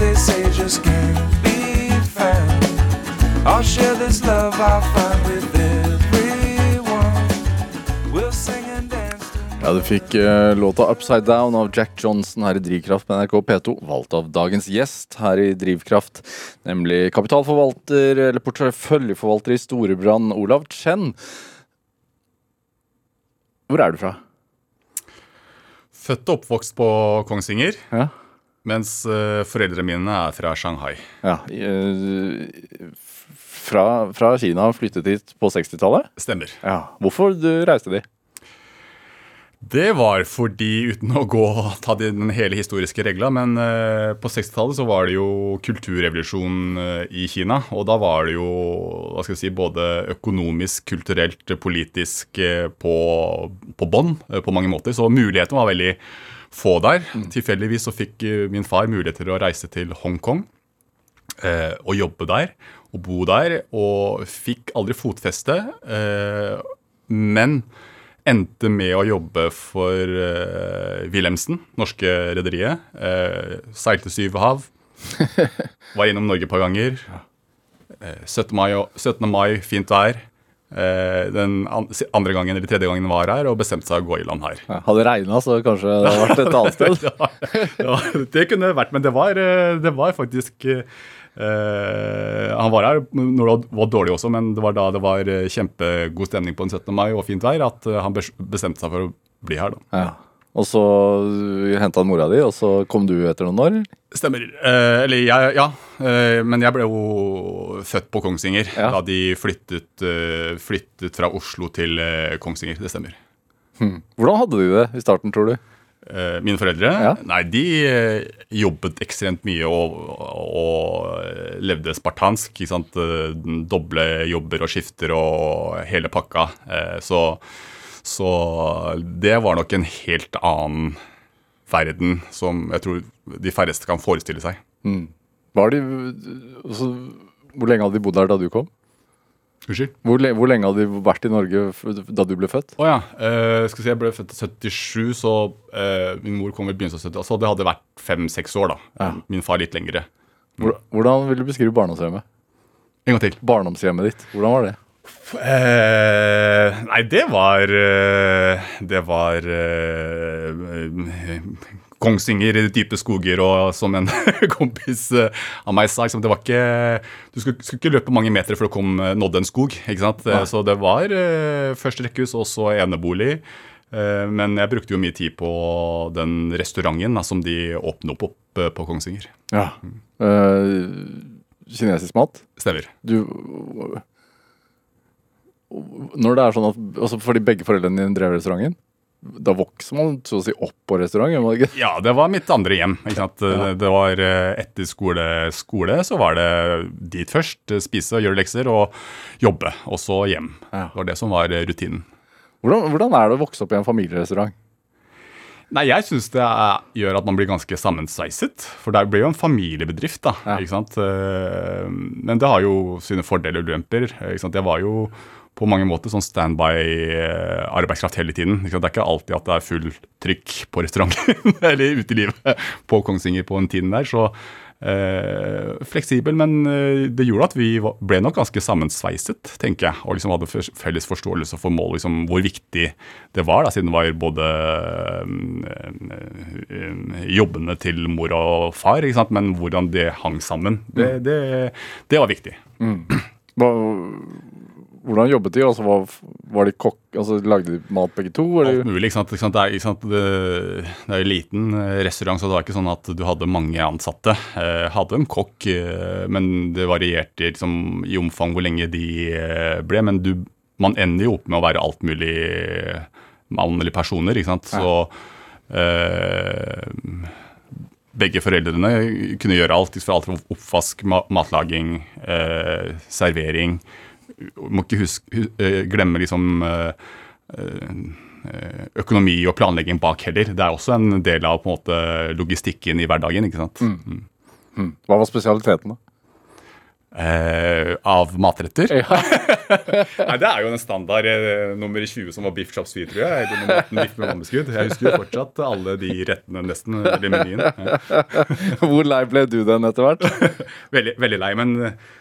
They say just can't be found. I'll share this love I find with everyone. We'll sing and dance Ja, Du fikk uh, låta 'Upside Down' av Jack Johnson her i Drivkraft på NRK P2. Valgt av dagens gjest her i Drivkraft, nemlig kapitalforvalter, eller porteføljeforvalter i Storebrand, Olav Chen. Hvor er du fra? Født og oppvokst på Kongsvinger, Ja. Mens uh, foreldrene mine er fra Shanghai. ja uh, fra, fra Kina flyttet hit på 60-tallet? Stemmer. Ja. Hvorfor du reiste de? Det var fordi, uten å gå ta den hele historiske regla, men eh, på 60-tallet så var det jo kulturrevolusjon i Kina. Og da var det jo hva skal jeg si, både økonomisk, kulturelt, politisk på, på bånn på mange måter. Så mulighetene var veldig få der. Tilfeldigvis så fikk eh, min far mulighet til å reise til Hongkong eh, og jobbe der og bo der, og fikk aldri fotfeste. Eh, men endte med å jobbe for eh, Wilhelmsen, norske rederiet. Eh, seilte syv hav. Var innom Norge et par ganger. Eh, 17. Mai, 17. mai, fint vær. Eh, den andre gangen eller tredje gangen var her og bestemte seg å gå i land her. Ja, hadde det regna, så kanskje det hadde vært et annet sted. det, ja, det kunne det vært, men det var, eh, det var faktisk eh, Han var her når det var dårlig også, men det var da det var eh, kjempegod stemning på den 17. mai og fint vær, at han bestemte seg for å bli her. da. Ja. Og så henta han mora di, og så kom du etter noen år? Stemmer. Eh, eller jeg, ja. Eh, men jeg ble jo født på Kongsvinger Ja. da de flyttet, eh, flyttet fra Oslo til eh, Kongsvinger. Det stemmer. Hvordan hadde du det i starten, tror du? Eh, mine foreldre? Ja. Nei, de eh, jobbet ekstremt mye og, og levde spartansk. Ikke sant? Doble jobber og skifter og hele pakka. Eh, Så, så det var nok en helt annen verden som jeg tror de færreste kan forestille seg. Var de, altså, hvor lenge hadde de bodd her da du kom? Unnskyld? Hvor, le, hvor lenge hadde de vært i Norge da du ble født? Å ja. eh, skal vi se, jeg ble født i 77, så eh, min mor kom i begynnelsen av 70. Så det hadde vært fem-seks år, da. Ja. Min far litt lengre. Mm. hvordan vil du beskrive barndomshjemmet? En gang til. Barndomshjemmet ditt, hvordan var det? Eh, nei, det var eh, Det var eh, Kongsvinger i dype skoger, og som en kompis eh, av meg sa, liksom, det var ikke Du skulle, skulle ikke løpe mange meter før du kom, nådde en skog. ikke sant? Eh, Så det var eh, først rekkehus og så enebolig. Eh, Men jeg brukte jo mye tid på den restauranten da, som de åpnet opp, opp på Kongsvinger. Ja. Eh, kinesisk mat? Stemmer. Du Når det er sånn at altså Fordi begge foreldrene dine drev restauranten, da vokser man så å si opp på restaurant, gjør man ikke? Ja, det var mitt andre hjem. sant? Det var eh, Etter skole, skole så var det dit først. eh, Spise, gjøre lekser og jobbe. Og så hjem. Ja. Det var det som var eh, rutinen. Hvordan, hvordan er det å vokse opp i en familierestaurant? Nei, jeg syns det er, gjør at man blir ganske sammensveiset. For det blir jo en familiebedrift, da. Ja. Men det har jo sine fordeler og ulemper. Jeg var jo på mange måter sånn standby-arbeidskraft hele tiden. Det er ikke alltid at det er full trykk på restauranten eller utelivet på Kongsvinger på den tiden der. Så eh, fleksibel, men eh, det gjorde at vi ble nok ganske sammensveiset, tenker jeg. Og liksom hadde felles forståelse for mål, liksom, hvor viktig det var, da, siden det var både eh, eh, jobbene til mor og far, men hvordan det hang sammen. Det, det, det var viktig. Hva, hvordan jobbet de? Altså, var, var de kokk... Altså, lagde de mat begge to? Eller? Alt mulig. ikke sant? Ikke sant? Det, er, ikke sant? Det, det er jo liten eh, restaurant, så det var ikke sånn at du hadde mange ansatte. Eh, hadde en kokk, eh, men det varierte liksom, i omfang hvor lenge de eh, ble. Men du, man ender jo opp med å være alt mulig mann eller personer, ikke sant. Så eh, begge foreldrene kunne gjøre alt. Alt fra oppvask, matlaging, eh, servering. Må ikke huske, hu- eh, glemme liksom eh, eh, økonomi og planlegging bak heller. Det er også en del av på en måte logistikken i hverdagen. ikke sant? Mm. Mm. Hva var spesialiteten, da? Eh, av matretter? Nei, Det er jo en standard eh, nummer 20 som var biff chops hvit, tror jeg. Eller nummer 18 biff med mammeskudd. Jeg husker jo fortsatt alle de rettene nesten eller menyen. Ja. Hvor lei ble du den etter hvert? Veldig, veldig lei, men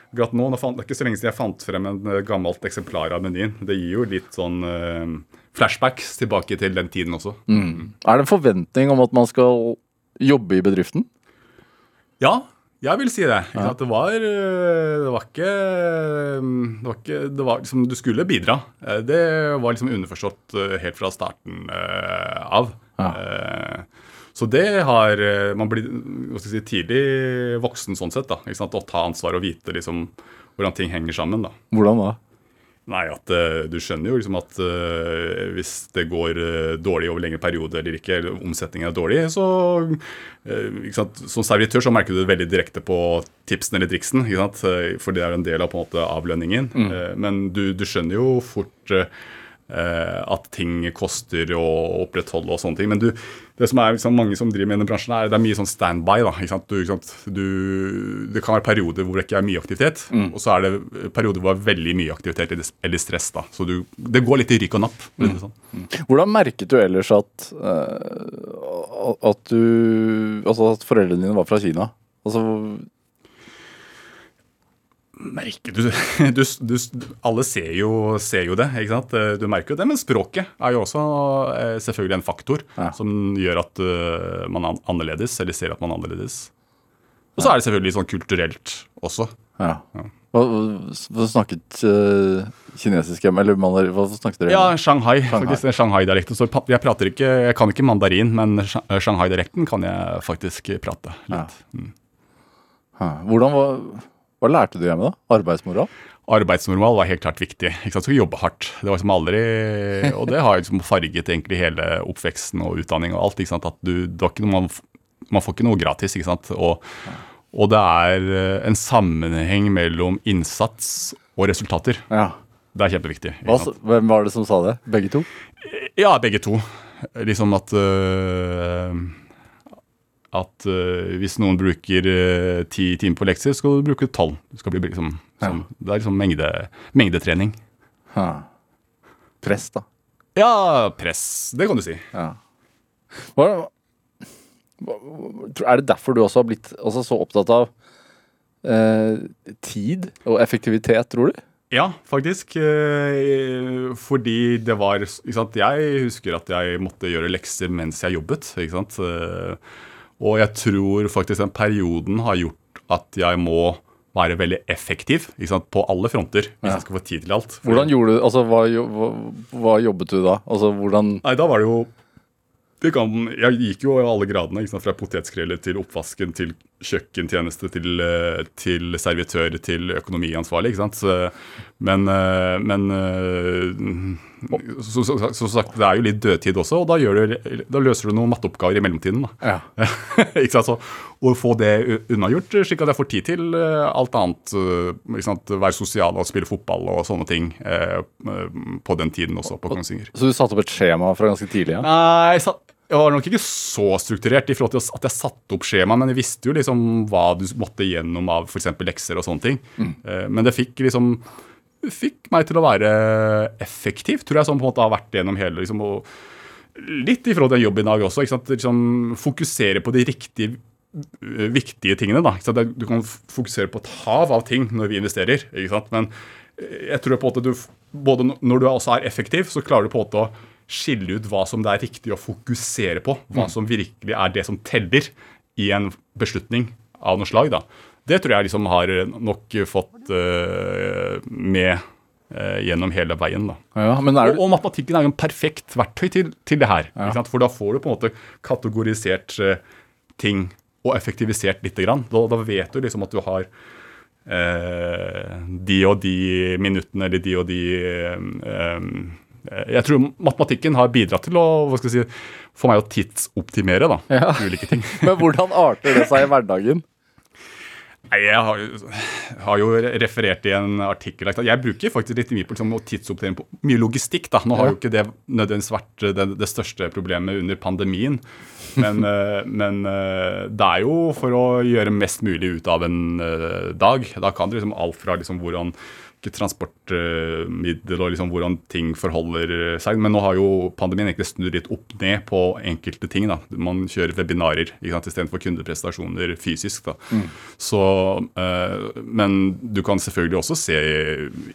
akkurat nå, nå fant, det er ikke så lenge siden jeg fant frem en eh, gammelt eksemplar av menyen. Det gir jo litt sånn uh, flashbacks tilbake til den tiden også. Er det en forventning om at man skal jobbe i bedriften? Ja, jeg vil si det. Sant? Det var øh, Det var ikke Det var ikke det var liksom, Du skulle bidra. Eh, Det var liksom underforstått helt fra starten av. Ja. Eh, Så det har øh, Man blir si, tidlig voksen sånn sett. da? Å ta ansvar og vite liksom hvordan ting henger sammen. da. Hvordan da? Nei, at eh, Du skjønner jo liksom at uh, hvis det går uh, dårlig over lengre perioder eller ikke, eller omsetningen er dårlig, så uh? Som servitør så merker du det veldig direkte på tipsen eller triksen? Eh, for det er en del av på en måte avlønningen. Eh, men du, du skjønner jo fort eh, at ting koster å opprettholde og sånne ting. Men du, det som er liksom mange som driver med denne bransjen, er det er mye sånn standby. da, ikke sant? Du, ikke sant? Du, det kan være perioder hvor det ikke er mye aktivitet, og så er det perioder hvor det er veldig mye aktivitet eller, stress. da. Så du, det går litt i rykk og napp. Mm. Sånn. Mm. Sånn. Hvordan merket du ellers at eh, at du Altså at foreldrene dine var fra Kina? Altså Merker du, du, du Alle ser jo, ser jo det, ikke sant? Du merker jo det, men språket er jo også eh, selvfølgelig en faktor Ja. som gjør at eh, man er annerledes, eller ser at man er annerledes. Og så er det selvfølgelig sånn kulturelt også. Ja. Hva, hva snakket uh, kinesisk hjemme? Eller mandarin, hva snakket dere Ja. Shanghai. Shanghai. Shanghai-dialekten. Så jeg prater ikke, jeg kan ikke mandarin, men Shanghai-dialekten kan jeg faktisk prate litt. Mm. Hvordan var, Hva lærte du hjemme, da? Arbeidsmoral? Arbeidsmoral var helt klart viktig. Ikke sant? Skulle jobbe hardt. Det var liksom aldri, Og det har liksom farget egentlig hele oppveksten og utdanning og alt. ikke sant? At du, det var ikke noe man, man får ikke noe gratis. ikke sant? Og, og det er eh, en sammenheng mellom innsats og resultater. Ja. Det er kjempeviktig. Hva, hvem var det som sa det? Begge to? Ja, begge to. Liksom at øh, At uh, hvis noen bruker øh, ti timer på lekser, skal du bruke tolv. Du skal bli liksom, sånn, Det er liksom mengde, mengdetrening. Ha. Press, da. Ja, press. Det kan du si. Ja. Hva, er det derfor du også har blitt også så opptatt av uh, tid og effektivitet, tror du? Ja, faktisk. eh, Fordi det var ikke sant? Jeg husker at jeg måtte gjøre lekser mens jeg jobbet. ikke sant? Og jeg tror faktisk den perioden har gjort at jeg må være veldig effektiv ikke sant? på alle fronter hvis Ja. jeg skal få tid til alt. Hvordan gjorde du, altså hva, hva, hva jobbet du da? Altså hvordan Nei, da var det jo det kan, Jeg gikk jo alle gradene, ikke sant? fra potetskreller til oppvasken til kjøkkentjeneste til, eh, til servitør til økonomiansvarlig. ikke sant? Så, men eh, men eh, så sagt, det er jo litt dødtid også, og da, du, da løser du noen matteoppgaver i mellomtiden. Ja. Så, å få det unnagjort, slik at jeg får tid til eh, alt annet. eh? Være sosial og spille fotball og sånne ting eh, eh, på den tiden også, på Kongsvinger. Så du satte opp et skjema fra ganske tidlig? Ja? Nei, jeg, satt, jeg var nok ikke så strukturert i forhold til at jeg satte opp skjema, men jeg visste jo liksom hva du måtte gjennom av f.eks. lekser og sånne ting. Mm. Men det fikk liksom fikk meg til å være effektiv, tror jeg, som på en måte har vært gjennom hele liksom, Litt i forhold til jobben i dag også. Liksom, fokusere på de riktige eh, viktige tingene. da? Du kan fokusere på et hav av ting når vi investerer, men eh, jeg tror på måte du, både når du også er effektiv, så klarer du på en måte å skille ut hva som det er riktig å fokusere på. Hva som virkelig er det som teller i en beslutning av noe slag. da. Det tror jeg liksom har nok fått uh, med uh, gjennom hele veien. da. Ja, men er Og, og matematikken er jo en perfekt verktøy til, til det her. Sant? For da får du på en måte kategorisert uh, ting og effektivisert lite grann. Da, da vet du liksom at du har de og de minuttene eller de og de eh, Jeg tror matematikken har bidratt til å hva skal jeg si, få meg å tidsoptimere da, Ja. ulike ting. men hvordan arter det seg i hverdagen? Nei, Jeg har, har jo referert i en artikkel? Jeg bruker faktisk litt mye på liksom, å tidsoppdatering på mye logistikk. da. Nå har Ja. jo ikke det nødvendigvis vært det, det største problemet under pandemien. Men, eh, men eh, det er jo for å gjøre mest mulig ut av en eh, dag. Da kan det liksom alt fra liksom hvordan transportmiddel og liksom hvordan ting forholder seg. Men nå har jo pandemien egentlig snudd litt opp ned på enkelte ting. da. Man kjører webinarer istedenfor kundeprestasjoner fysisk. da. Så, eh, men du kan selvfølgelig også se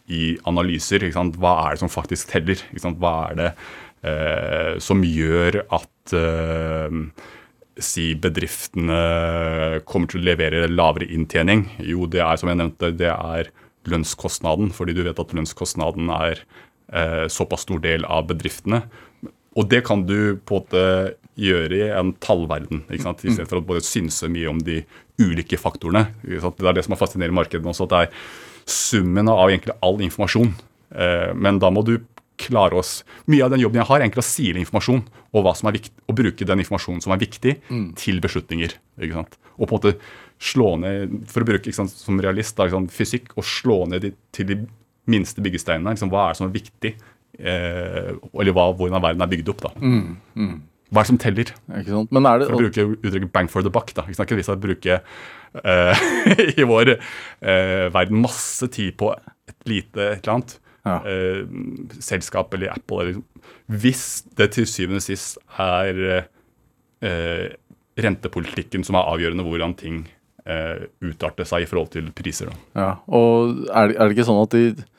i analyser hva er det som faktisk teller. Hva er det eh, som gjør at eh, si bedriftene kommer til å levere lavere inntjening? Jo, det er som jeg nevnte, det er lønnskostnaden. Fordi du vet at lønnskostnaden er eh, såpass stor del av bedriftene. Og det kan du på en måte gjøre i en tallverden, ikke sant? istedenfor å både synse mye om de ulike faktorene. Det er det som er fascinerende i markedet også, at det er summen av egentlig all informasjon. Eh, men da må du klare oss Mye av den jobben jeg har, er egentlig å sile informasjon og hva som er viktig, og bruke den informasjonen som er viktig, til beslutninger. ikke sant? Og på en måte slå ned, for å bruke ikke sant, som realist, da, sant, fysikk, og slå ned de, til de minste byggesteinene. Liksom, hva er det som er viktig? Eh, eller hva, hvordan verden er bygd opp. da. Hva er det som teller? Ikke sant? Men er det, For å bruke uttrykket 'bang for the buck'. da. Ikke sant? Ikke vi skal bruke eh, i vår eh, verden masse tid på et lite et eller annet Ja. eh, selskap eller Apple. Eller, hvis det til syvende og sist er eh, rentepolitikken som er avgjørende hvordan ting eh, utarte seg i forhold til priser. Da. ja. Og er det, er det ikke sånn at de,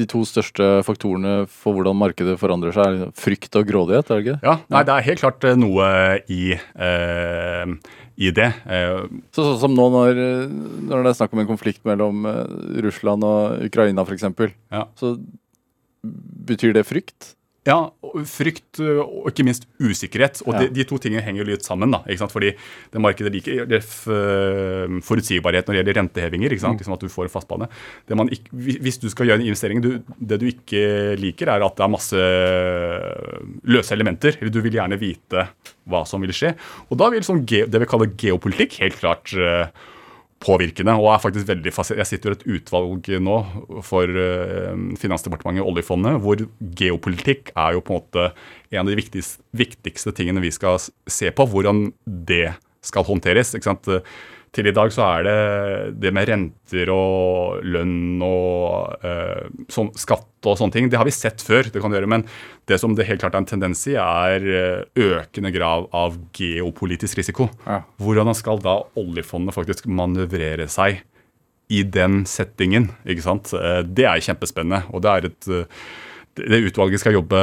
de to største faktorene for hvordan markedet forandrer seg, er liksom frykt og grådighet? er det ikke? Ja, nei, Det er helt klart eh, noe i, eh, i det. Eh, Så, sånn som nå når, når det er snakk om en konflikt mellom eh, Russland og Ukraina f.eks., ja. så betyr det frykt? Ja, frykt og ikke minst usikkerhet. Og de, de to tingene henger litt sammen. da, ikke sant? Fordi det markedet liker det f- forutsigbarhet når det gjelder rentehevinger. ikke sant? Liksom at du får fastbane. Det man ikke, hvis du skal gjøre en investering, du, det du ikke liker, er at det er masse løse elementer. eller Du vil gjerne vite hva som vil skje. Og da vil sånn det vi kaller geopolitikk helt klart ø, påvirkende. og er faktisk veldig fascinert. Jeg sitter i et utvalg nå for eh, Finansdepartementet og oljefondet, hvor geopolitikk er jo på en måte en av de viktigste, viktigste tingene vi skal se på. Hvordan det skal håndteres. ikke sant? Til i dag så er det det med renter og lønn og eh, sånn, skatt og sånne ting. Det har vi sett før, det kan du gjøre, men det som det helt klart er en tendens i, er eh, økende grav av geopolitisk risiko. Ja. Hvordan skal da oljefondet faktisk manøvrere seg i den settingen, ikke sant, eh, det er kjempespennende. Og det er et eh, Det utvalget skal jobbe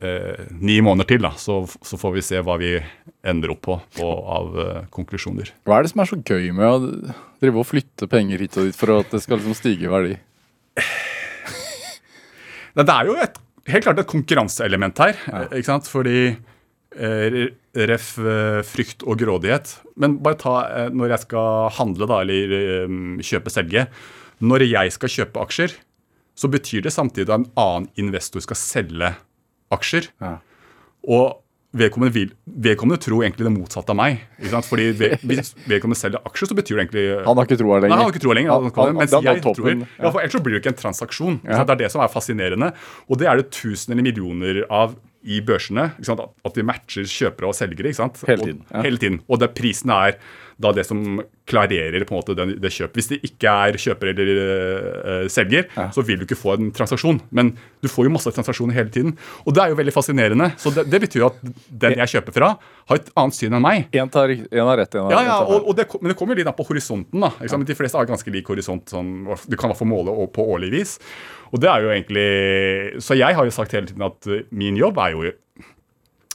eh, ni måneder til, da, så, så får vi se hva vi ender opp på, på av eh, konklusjoner. Hva er det som er så gøy med å drive og flytte penger hit og dit for at det skal liksom stige i verdi? Det er jo et, helt klart et konkurranseelement her. ikke sant? Fordi eh, ref eh, frykt og grådighet. Men bare ta eh, når jeg skal handle, da, eller eh, kjøpe-selge. Når jeg skal kjøpe aksjer, så betyr det samtidig at en annen investor skal selge aksjer. Ja. Og vedkommende, vil, vedkommende tror egentlig det motsatte av meg. ikke sant? Fordi ved, hvis vedkommende selger aksjer, så betyr det egentlig Han har ikke troa Nei, lenger. han har ikke troa lenger. Han- Han, mens han- jeg tror, ja, for Ellers så blir det ikke en transaksjon. sant? Det er det som er fascinerende. Og det er det tusen eller millioner av i børsene. At- de matcher kjøpere og selgere. Hele tiden, ja. Og, hele tiden. Og det prisen er da det som klarerer på en måte det, det kjøpet. Hvis det ikke er kjøper eller uh, selger, så vil du ikke få en transaksjon. Men du får jo masse transaksjoner hele tiden. Og det er jo veldig fascinerende. Så det, det betyr jo at den jeg kjøper fra, har et annet syn enn meg. En tar en har rett, en har Ja, ja, og, og det, men det kommer jo litt an på horisonten. da? Men De fleste har ganske lik horisont. Sånn, du kan i hvert fall måle på årlig vis. Og det er jo egentlig, Så jeg har jo sagt hele tiden at min jobb er jo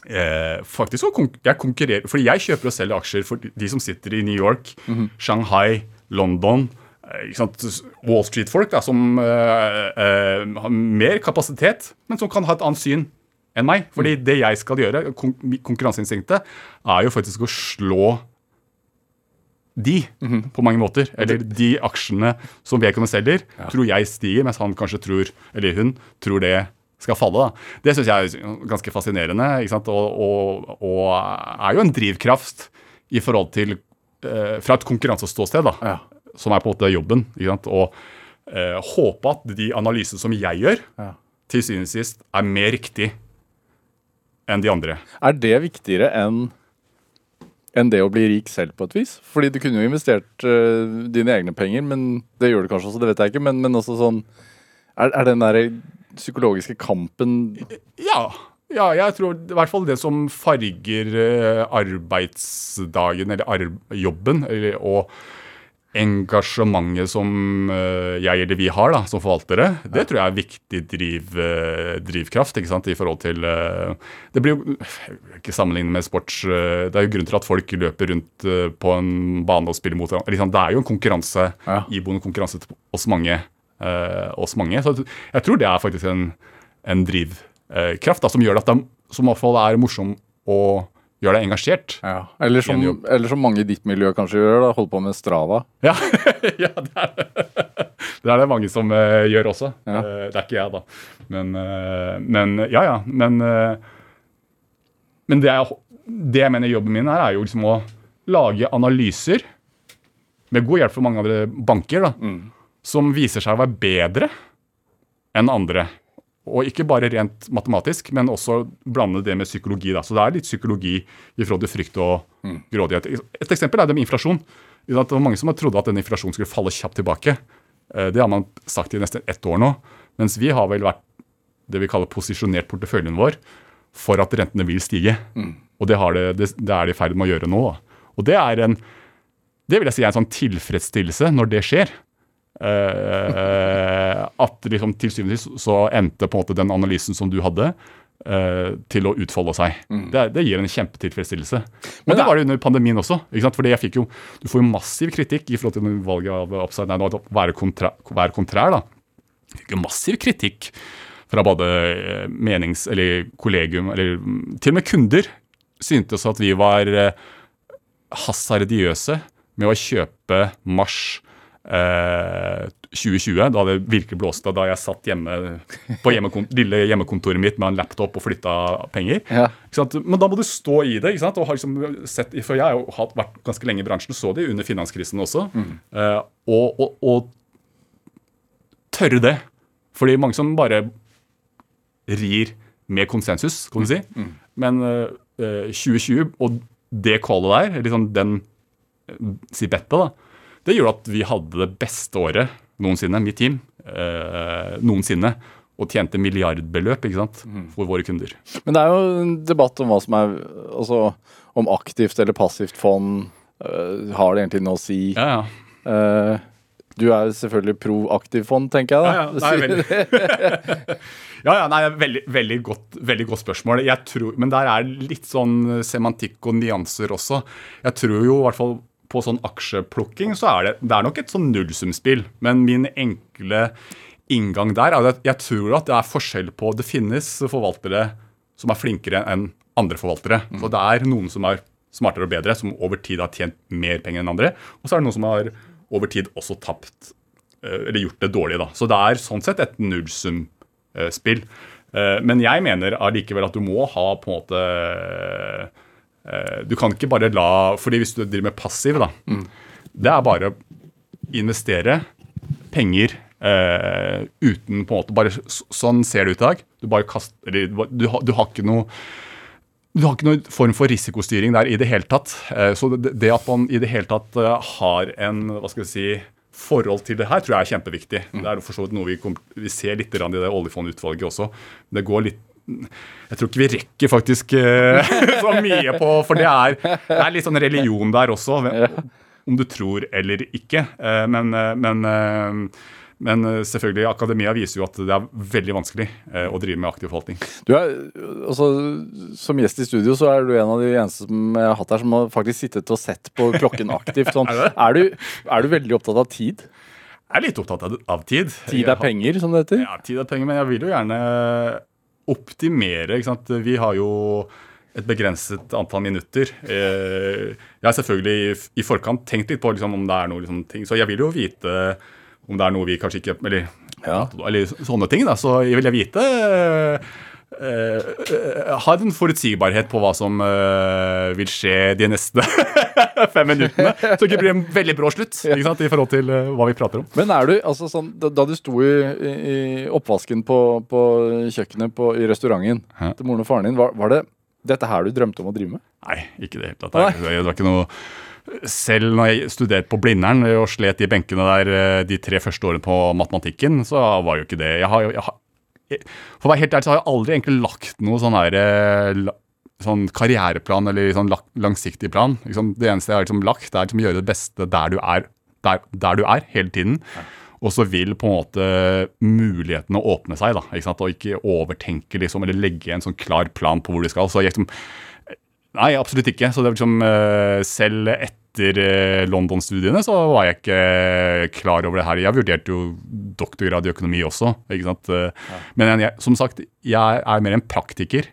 eh, faktisk jeg konkurrerer Fordi jeg kjøper og selger aksjer for de som sitter i New York, Shanghai, London. eh? Wall Street-folk som eh, eh, har mer kapasitet, men som kan ha et annet syn enn meg. Fordi det jeg skal gjøre, kon konkurranseinstinktet, er jo faktisk å slå de, på mange måter. Eller de aksjene som vedkommende selger, tror jeg stiger, mens han kanskje tror, eller hun, tror det skal falle. da. Det syns jeg er ganske fascinerende, ikke sant? Og, og, og er jo en drivkraft i forhold til eh, Fra et konkurranseståsted, da, Ja. som er på en måte jobben. ikke sant? Og eh, håpe at de analysene som jeg gjør, Ja. til syvende og sist er mer riktig enn de andre. Er det viktigere enn enn det å bli rik selv, på et vis? Fordi du kunne jo investert uh, dine egne penger, men det gjør du kanskje også, det vet jeg ikke. Men, men også sånn Er, er den derre psykologiske kampen Ja. ja, jeg tror i hvert fall det som farger eh, arbeidsdagen eller arb jobben, eller, og engasjementet som eh, jeg eller vi har da, som forvaltere, det tror jeg er viktig driv, eh, drivkraft ikke sant, i forhold til Det blir jo ikke sammenlignet med sports Det er jo grunn til at folk løper rundt på en bane og spiller mot hverandre. Det er jo en konkurranse, Ja. iboende konkurranse til oss mange. Eh, oss mange. Så jeg tror det er faktisk en, en drivkraft da, som gjør at det, som i hvert fall er morsom å gjøre deg engasjert. ja. eller, som, eller som mange i ditt miljø kanskje gjør, da, holder på med Strava. Ja, ja det, er det. det er det mange som eh, gjør også. Ja. Eh, det er ikke jeg, da. Men, eh, men ja, ja. Men, men det, jeg, det jeg mener jobben min er, er jo liksom å lage analyser, med god hjelp fra mange andre banker, da, som viser seg å være bedre enn andre. Og ikke bare rent matematisk, men også blande det med psykologi. Da. Så det er litt psykologi i forhold til frykt og grådighet. Et eksempel er det med inflasjon. Det var mange som trodde at denne inflasjonen skulle falle kjapt tilbake. Eh, Det har man sagt i nesten ett år nå. Mens vi har vel vært det vi kaller posisjonert porteføljen vår for at rentene vil stige. Og det, har det, det, det er de i ferd med å gjøre nå. Da. Og det er en det vil jeg si er en sånn tilfredsstillelse når det skjer. Eh, at liksom til syvende og sist så endte på en måte den analysen som du hadde, eh, til å utfolde seg. Det, det gir en kjempetilfredsstillelse. Men Men det var det under pandemien også. ikke sant? Fordi jeg fikk jo, Du får jo massiv kritikk i forhold til valget av Upside Down, å være, kontra, være kontrær. da. Jeg fikk jo massiv kritikk fra både eh, menings- eller kollegium, eller mm, til og med kunder syntes at vi var eh, hasardiøse med å kjøpe mars eh, 2020, da det virkelig blåste, da jeg satt hjemme på hjemmekon lille hjemmekontoret mitt med en laptop og flytta penger. Ja. Men da må du stå i det. Og har liksom sett, for jeg har jo vært ganske lenge i bransjen, så det under finanskrisen også. Eh, og, og, og tørre det. Fordi mange som bare rir med konsensus, kan du si. Men eh, eh, 2020 og det callet der, liksom den eh, si betta, da, det gjorde at vi hadde det beste året noensinne, mitt team, eh, noensinne. Og tjente milliardbeløp ikke sant, for våre kunder. Men det er jo en debatt om hva som er Altså om aktivt eller passivt fond Uh, har det egentlig noe å si. Ja, ja. Uh, du er selvfølgelig pro aktivfond, tenker jeg da. Ja, ja, nei, veldig, ja, ja, nei, veldig, veldig, godt, veldig godt spørsmål. Jeg tror, men der er litt sånn semantikk og nyanser også. Jeg tror jo i hvert fall på sånn aksjeplukking så er det, det er nok et sånn nullsumspill. Men min enkle inngang der er at jeg tror at det er forskjell på Det finnes forvaltere som er flinkere enn andre forvaltere. Mm. Så det er noen som er smartere og bedre, som over tid har tjent mer penger enn andre. Og så er det noen som har over tid også tapt eh, eller gjort det dårlig. da. Så det er sånn sett et nullsumspill. Eh, Men jeg mener allikevel at du må ha på en måte Du kan ikke bare la fordi hvis du driver med passiv, da, det er bare å investere penger eh, uten på en måte bare Sånn ser det ut i dag. Du bare kaster du, du, har- du har ikke noe du har ikke noen form for risikostyring der i det hele tatt. Eh, Så det, det at man i det hele tatt eh, har en hva skal jeg si, forhold til det her, tror jeg er kjempeviktig. Det er for så vidt noe vi, vi ser litt i det oljefondutvalget også. Det går litt Jeg tror ikke vi rekker faktisk eh, så mye på For det er, det er litt sånn religion der også, om du tror eller ikke. Eh, Men, eh, men, men selvfølgelig, akademia viser jo at det er veldig vanskelig å drive med aktiv forvaltning. Du er, altså, som gjest i studio så er du en av de eneste som jeg har hatt her som har faktisk sittet og sett på klokken aktivt. Sånn. Er? Er, du, er du veldig opptatt av tid? Jeg er litt opptatt av, av tid. Tid er penger, som det heter? Ja, tid er penger, men jeg vil jo gjerne optimere. ikke sant? Vi har jo et begrenset antall minutter. Eh, Jeg har selvfølgelig i, i forkant tenkt litt på liksom, om det er noe liksom, ting, så jeg vil jo vite om det er noe vi kanskje ikke Eller, Ja. eller sånne ting. da, Så jeg vil jeg vite eh, har en forutsigbarhet på hva som uh, vil skje de neste fem minuttene. Så det ikke blir en veldig brå slutt ikke sant, i forhold til uh, hva vi prater om. Men er du, altså sånn, da, da du sto i, i oppvasken på, på kjøkkenet på, i restauranten Hæ? til moren og faren din, var, var det dette her du drømte om å drive med? Nei, ikke det hele tatt. Det, det var ikke noe selv når jeg studerte på Blindern og slet i benkene der eh, de tre første årene på matematikken, så var jo ikke det Jeg har jeg har, For å være helt ærlig så har jeg aldri egentlig lagt noe sånn her eh, sånn karriereplan eller sånn langsiktig plan. Liksom, det eneste jeg har liksom lagt, det er liksom å gjøre det beste der du er, der, der du er hele tiden. Og så vil på en måte mulighetene åpne seg, da, ikke sant? og ikke overtenke liksom, eller legge en sånn klar plan på hvor du skal. Så jeg liksom, Nei, absolutt ikke. Så det er liksom, eh, selv etter eh, London-studiene så var jeg ikke eh, klar over det her. Jeg vurderte jo doktorgrad i økonomi også. ikke sant? Ja. Men jeg, som sagt, jeg er mer en praktiker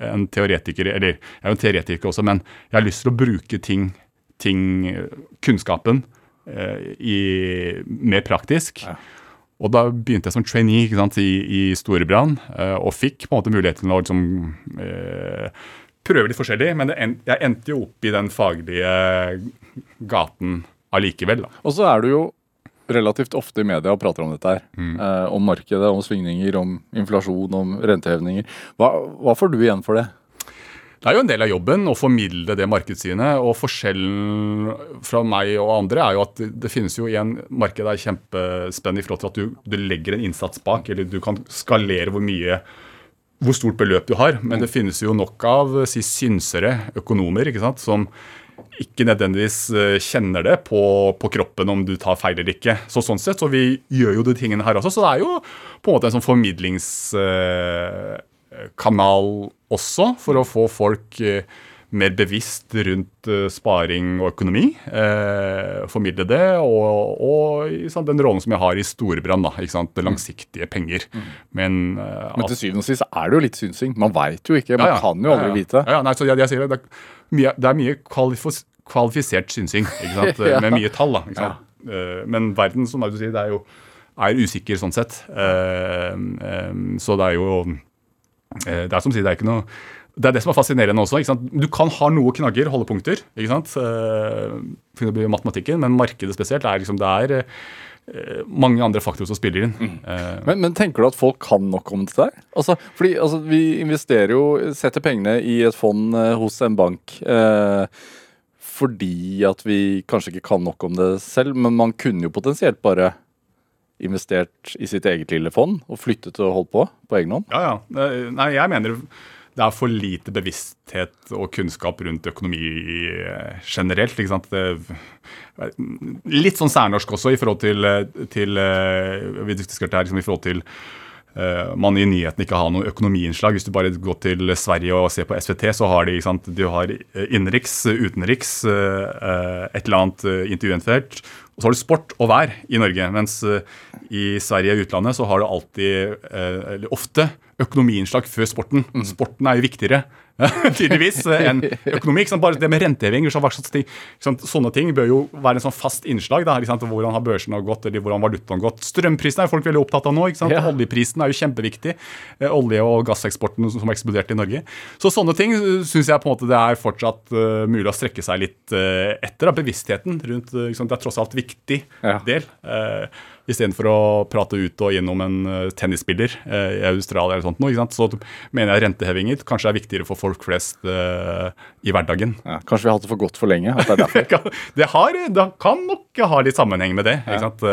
enn teoretiker. Eller jeg er jo en teoretiker også, men jeg har lyst til å bruke ting, ting kunnskapen, eh, i, mer praktisk. Og da begynte jeg som trainee sant, i, i Storebrand, eh, og fikk på en måte muligheten til å liksom, eh, prøve litt forskjellig. Men det en, jeg endte jo opp i den faglige gaten allikevel. da. Og så er du jo relativt ofte i media og prater om dette her. Mm. Eh, om markedet, om svingninger, om inflasjon, om rentehevninger. Hva, hva får du igjen for det? Det er jo en del av jobben å formidle det markedssynet. Og forskjellen fra meg og andre er jo at det, det finnes jo igjen Markedet er kjempespennende i forhold til at du, du legger en innsats bak, eller du kan skalere hvor mye hvor stort beløp du har. Men det finnes jo nok av si, synsere, økonomer, ikke sant, som ikke nødvendigvis eh, kjenner det på, på kroppen om du tar feil eller ikke. Så sånn sett, så vi gjør jo de tingene her også. Så det er jo på en måte en sånn formidlingskanal også, for å få folk eh, mer bevisst rundt eh, sparing og økonomi. Eh, formidle det, og, og sant, den rollen som jeg har i Storebrand, da, langsiktige penger. Men, eh, Men til syvende og sist er det jo litt synsing. Man veit jo ikke. Man ja, ja. kan jo aldri vite. Ja, nei, så jeg, jeg det, det, er mye, det er mye kvalifisert synsing? Ja. med mye tall. da? Eh, Men verden som du sier, det er jo er usikker sånn sett. Eh, eh, Så det er jo eh, Det er som å si, det er ikke noe det er det som er fascinerende også. ikke sant? Du kan ha noe knagger, holdepunkter, ikke sant? Eh, for det blir matematikken, men markedet spesielt er liksom, det er eh, mange andre faktorer som spiller inn. Eh, Men, men tenker du at folk kan nok om dette der? Altså, fordi altså, vi investerer jo, setter pengene i et fond hos en bank. Uh, fordi at vi kanskje ikke kan nok om det selv, men man kunne jo potensielt bare investert i sitt eget lille fond og flyttet og holdt på på egen hånd. Ja, ja. Nei, jeg mener det er for lite bevissthet og kunnskap rundt økonomi eh, generelt. ikke sant? Det, litt sånn særnorsk også i forhold til, til vi diskuterte her, liksom, i forhold til uh, man i nyhetene ikke har noe økonomiinnslag. Hvis du bare går til Sverige og ser på SVT, så har de sant, du har innenriks, utenriks, uh, et eller annet intervjuentfelt. Og så har du sport og vær i Norge. Mens i Sverige og utlandet så har du alltid, eller ofte, økonomiinnslag før sporten. Mm. Sporten er jo viktigere tydeligvis enn økonomi. Bare det med renteheving sånne ting bør jo være en sånn fast innslag. Da, hvordan har børsene gått, eller hvordan valutaen gått. Strømprisen er folk veldig opptatt av nå. Ja. Oljeprisen er jo kjempeviktig. Eh, olje- og gasseksporten som eksploderte eksplodert i Norge. Så sånne ting syns jeg på en måte det er fortsatt uh, mulig å strekke seg litt uh, etter. Da, bevisstheten rundt uh, Det er tross alt viktig ja. del. Uh, Istedenfor å prate ut og gjennom en uh, tennisspiller uh, i Australia eller sånt noe, så mener jeg rentehevinger kanskje er viktigere for folk flest uh, i hverdagen. Ja, kanskje vi har hatt det for godt for lenge? Det det, har, det kan nok ha litt sammenheng med det. ikke sant?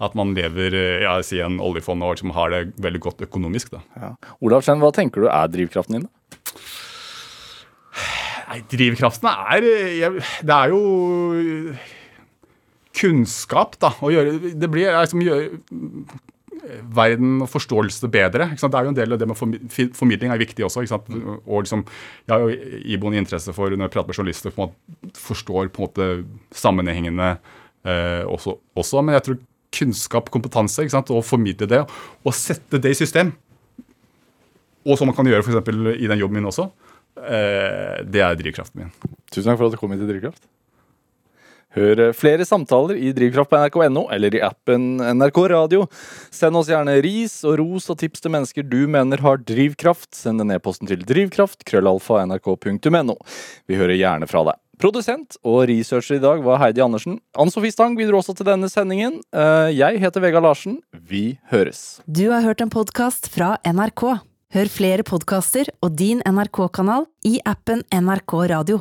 at man lever ja, i en oljefond og som har det veldig godt økonomisk. Da. Ja. Olav Schen, hva tenker du er drivkraften din? da? Nei, Drivkraften er Det er jo kunnskap. da, og gjøre, Det blir liksom, gjøre verden og forståelse bedre. Det er jo en del av det med Formidling er viktig også. Og liksom, Jeg har jo iboende interesse for når jeg prater med journalister, på en forstår på en måte sammenhengene eh, også, også, Men jeg tror kunnskap, kompetanse, og formidle det, og sette det i system, og som man kan gjøre for i den jobben min også, eh, det er drivkraften min. Tusen takk for at du kom hit til Drivkraft. Hør flere samtaler i Drivkraft på nrk.no eller i appen NRK Radio. Send oss gjerne ris og ros og tips til mennesker du mener har drivkraft. Send en e-posten til drivkraft, krøllalfa, nrk.no. Vi hører gjerne fra deg. Produsent og researcher i dag var Heidi Andersen. Ann Sofie Stang bidro også til denne sendingen. Eh, jeg heter Vegard Larsen. Vi høres. Du har hørt en podkast fra NRK. Hør flere podkaster og din NRK-kanal i appen NRK Radio.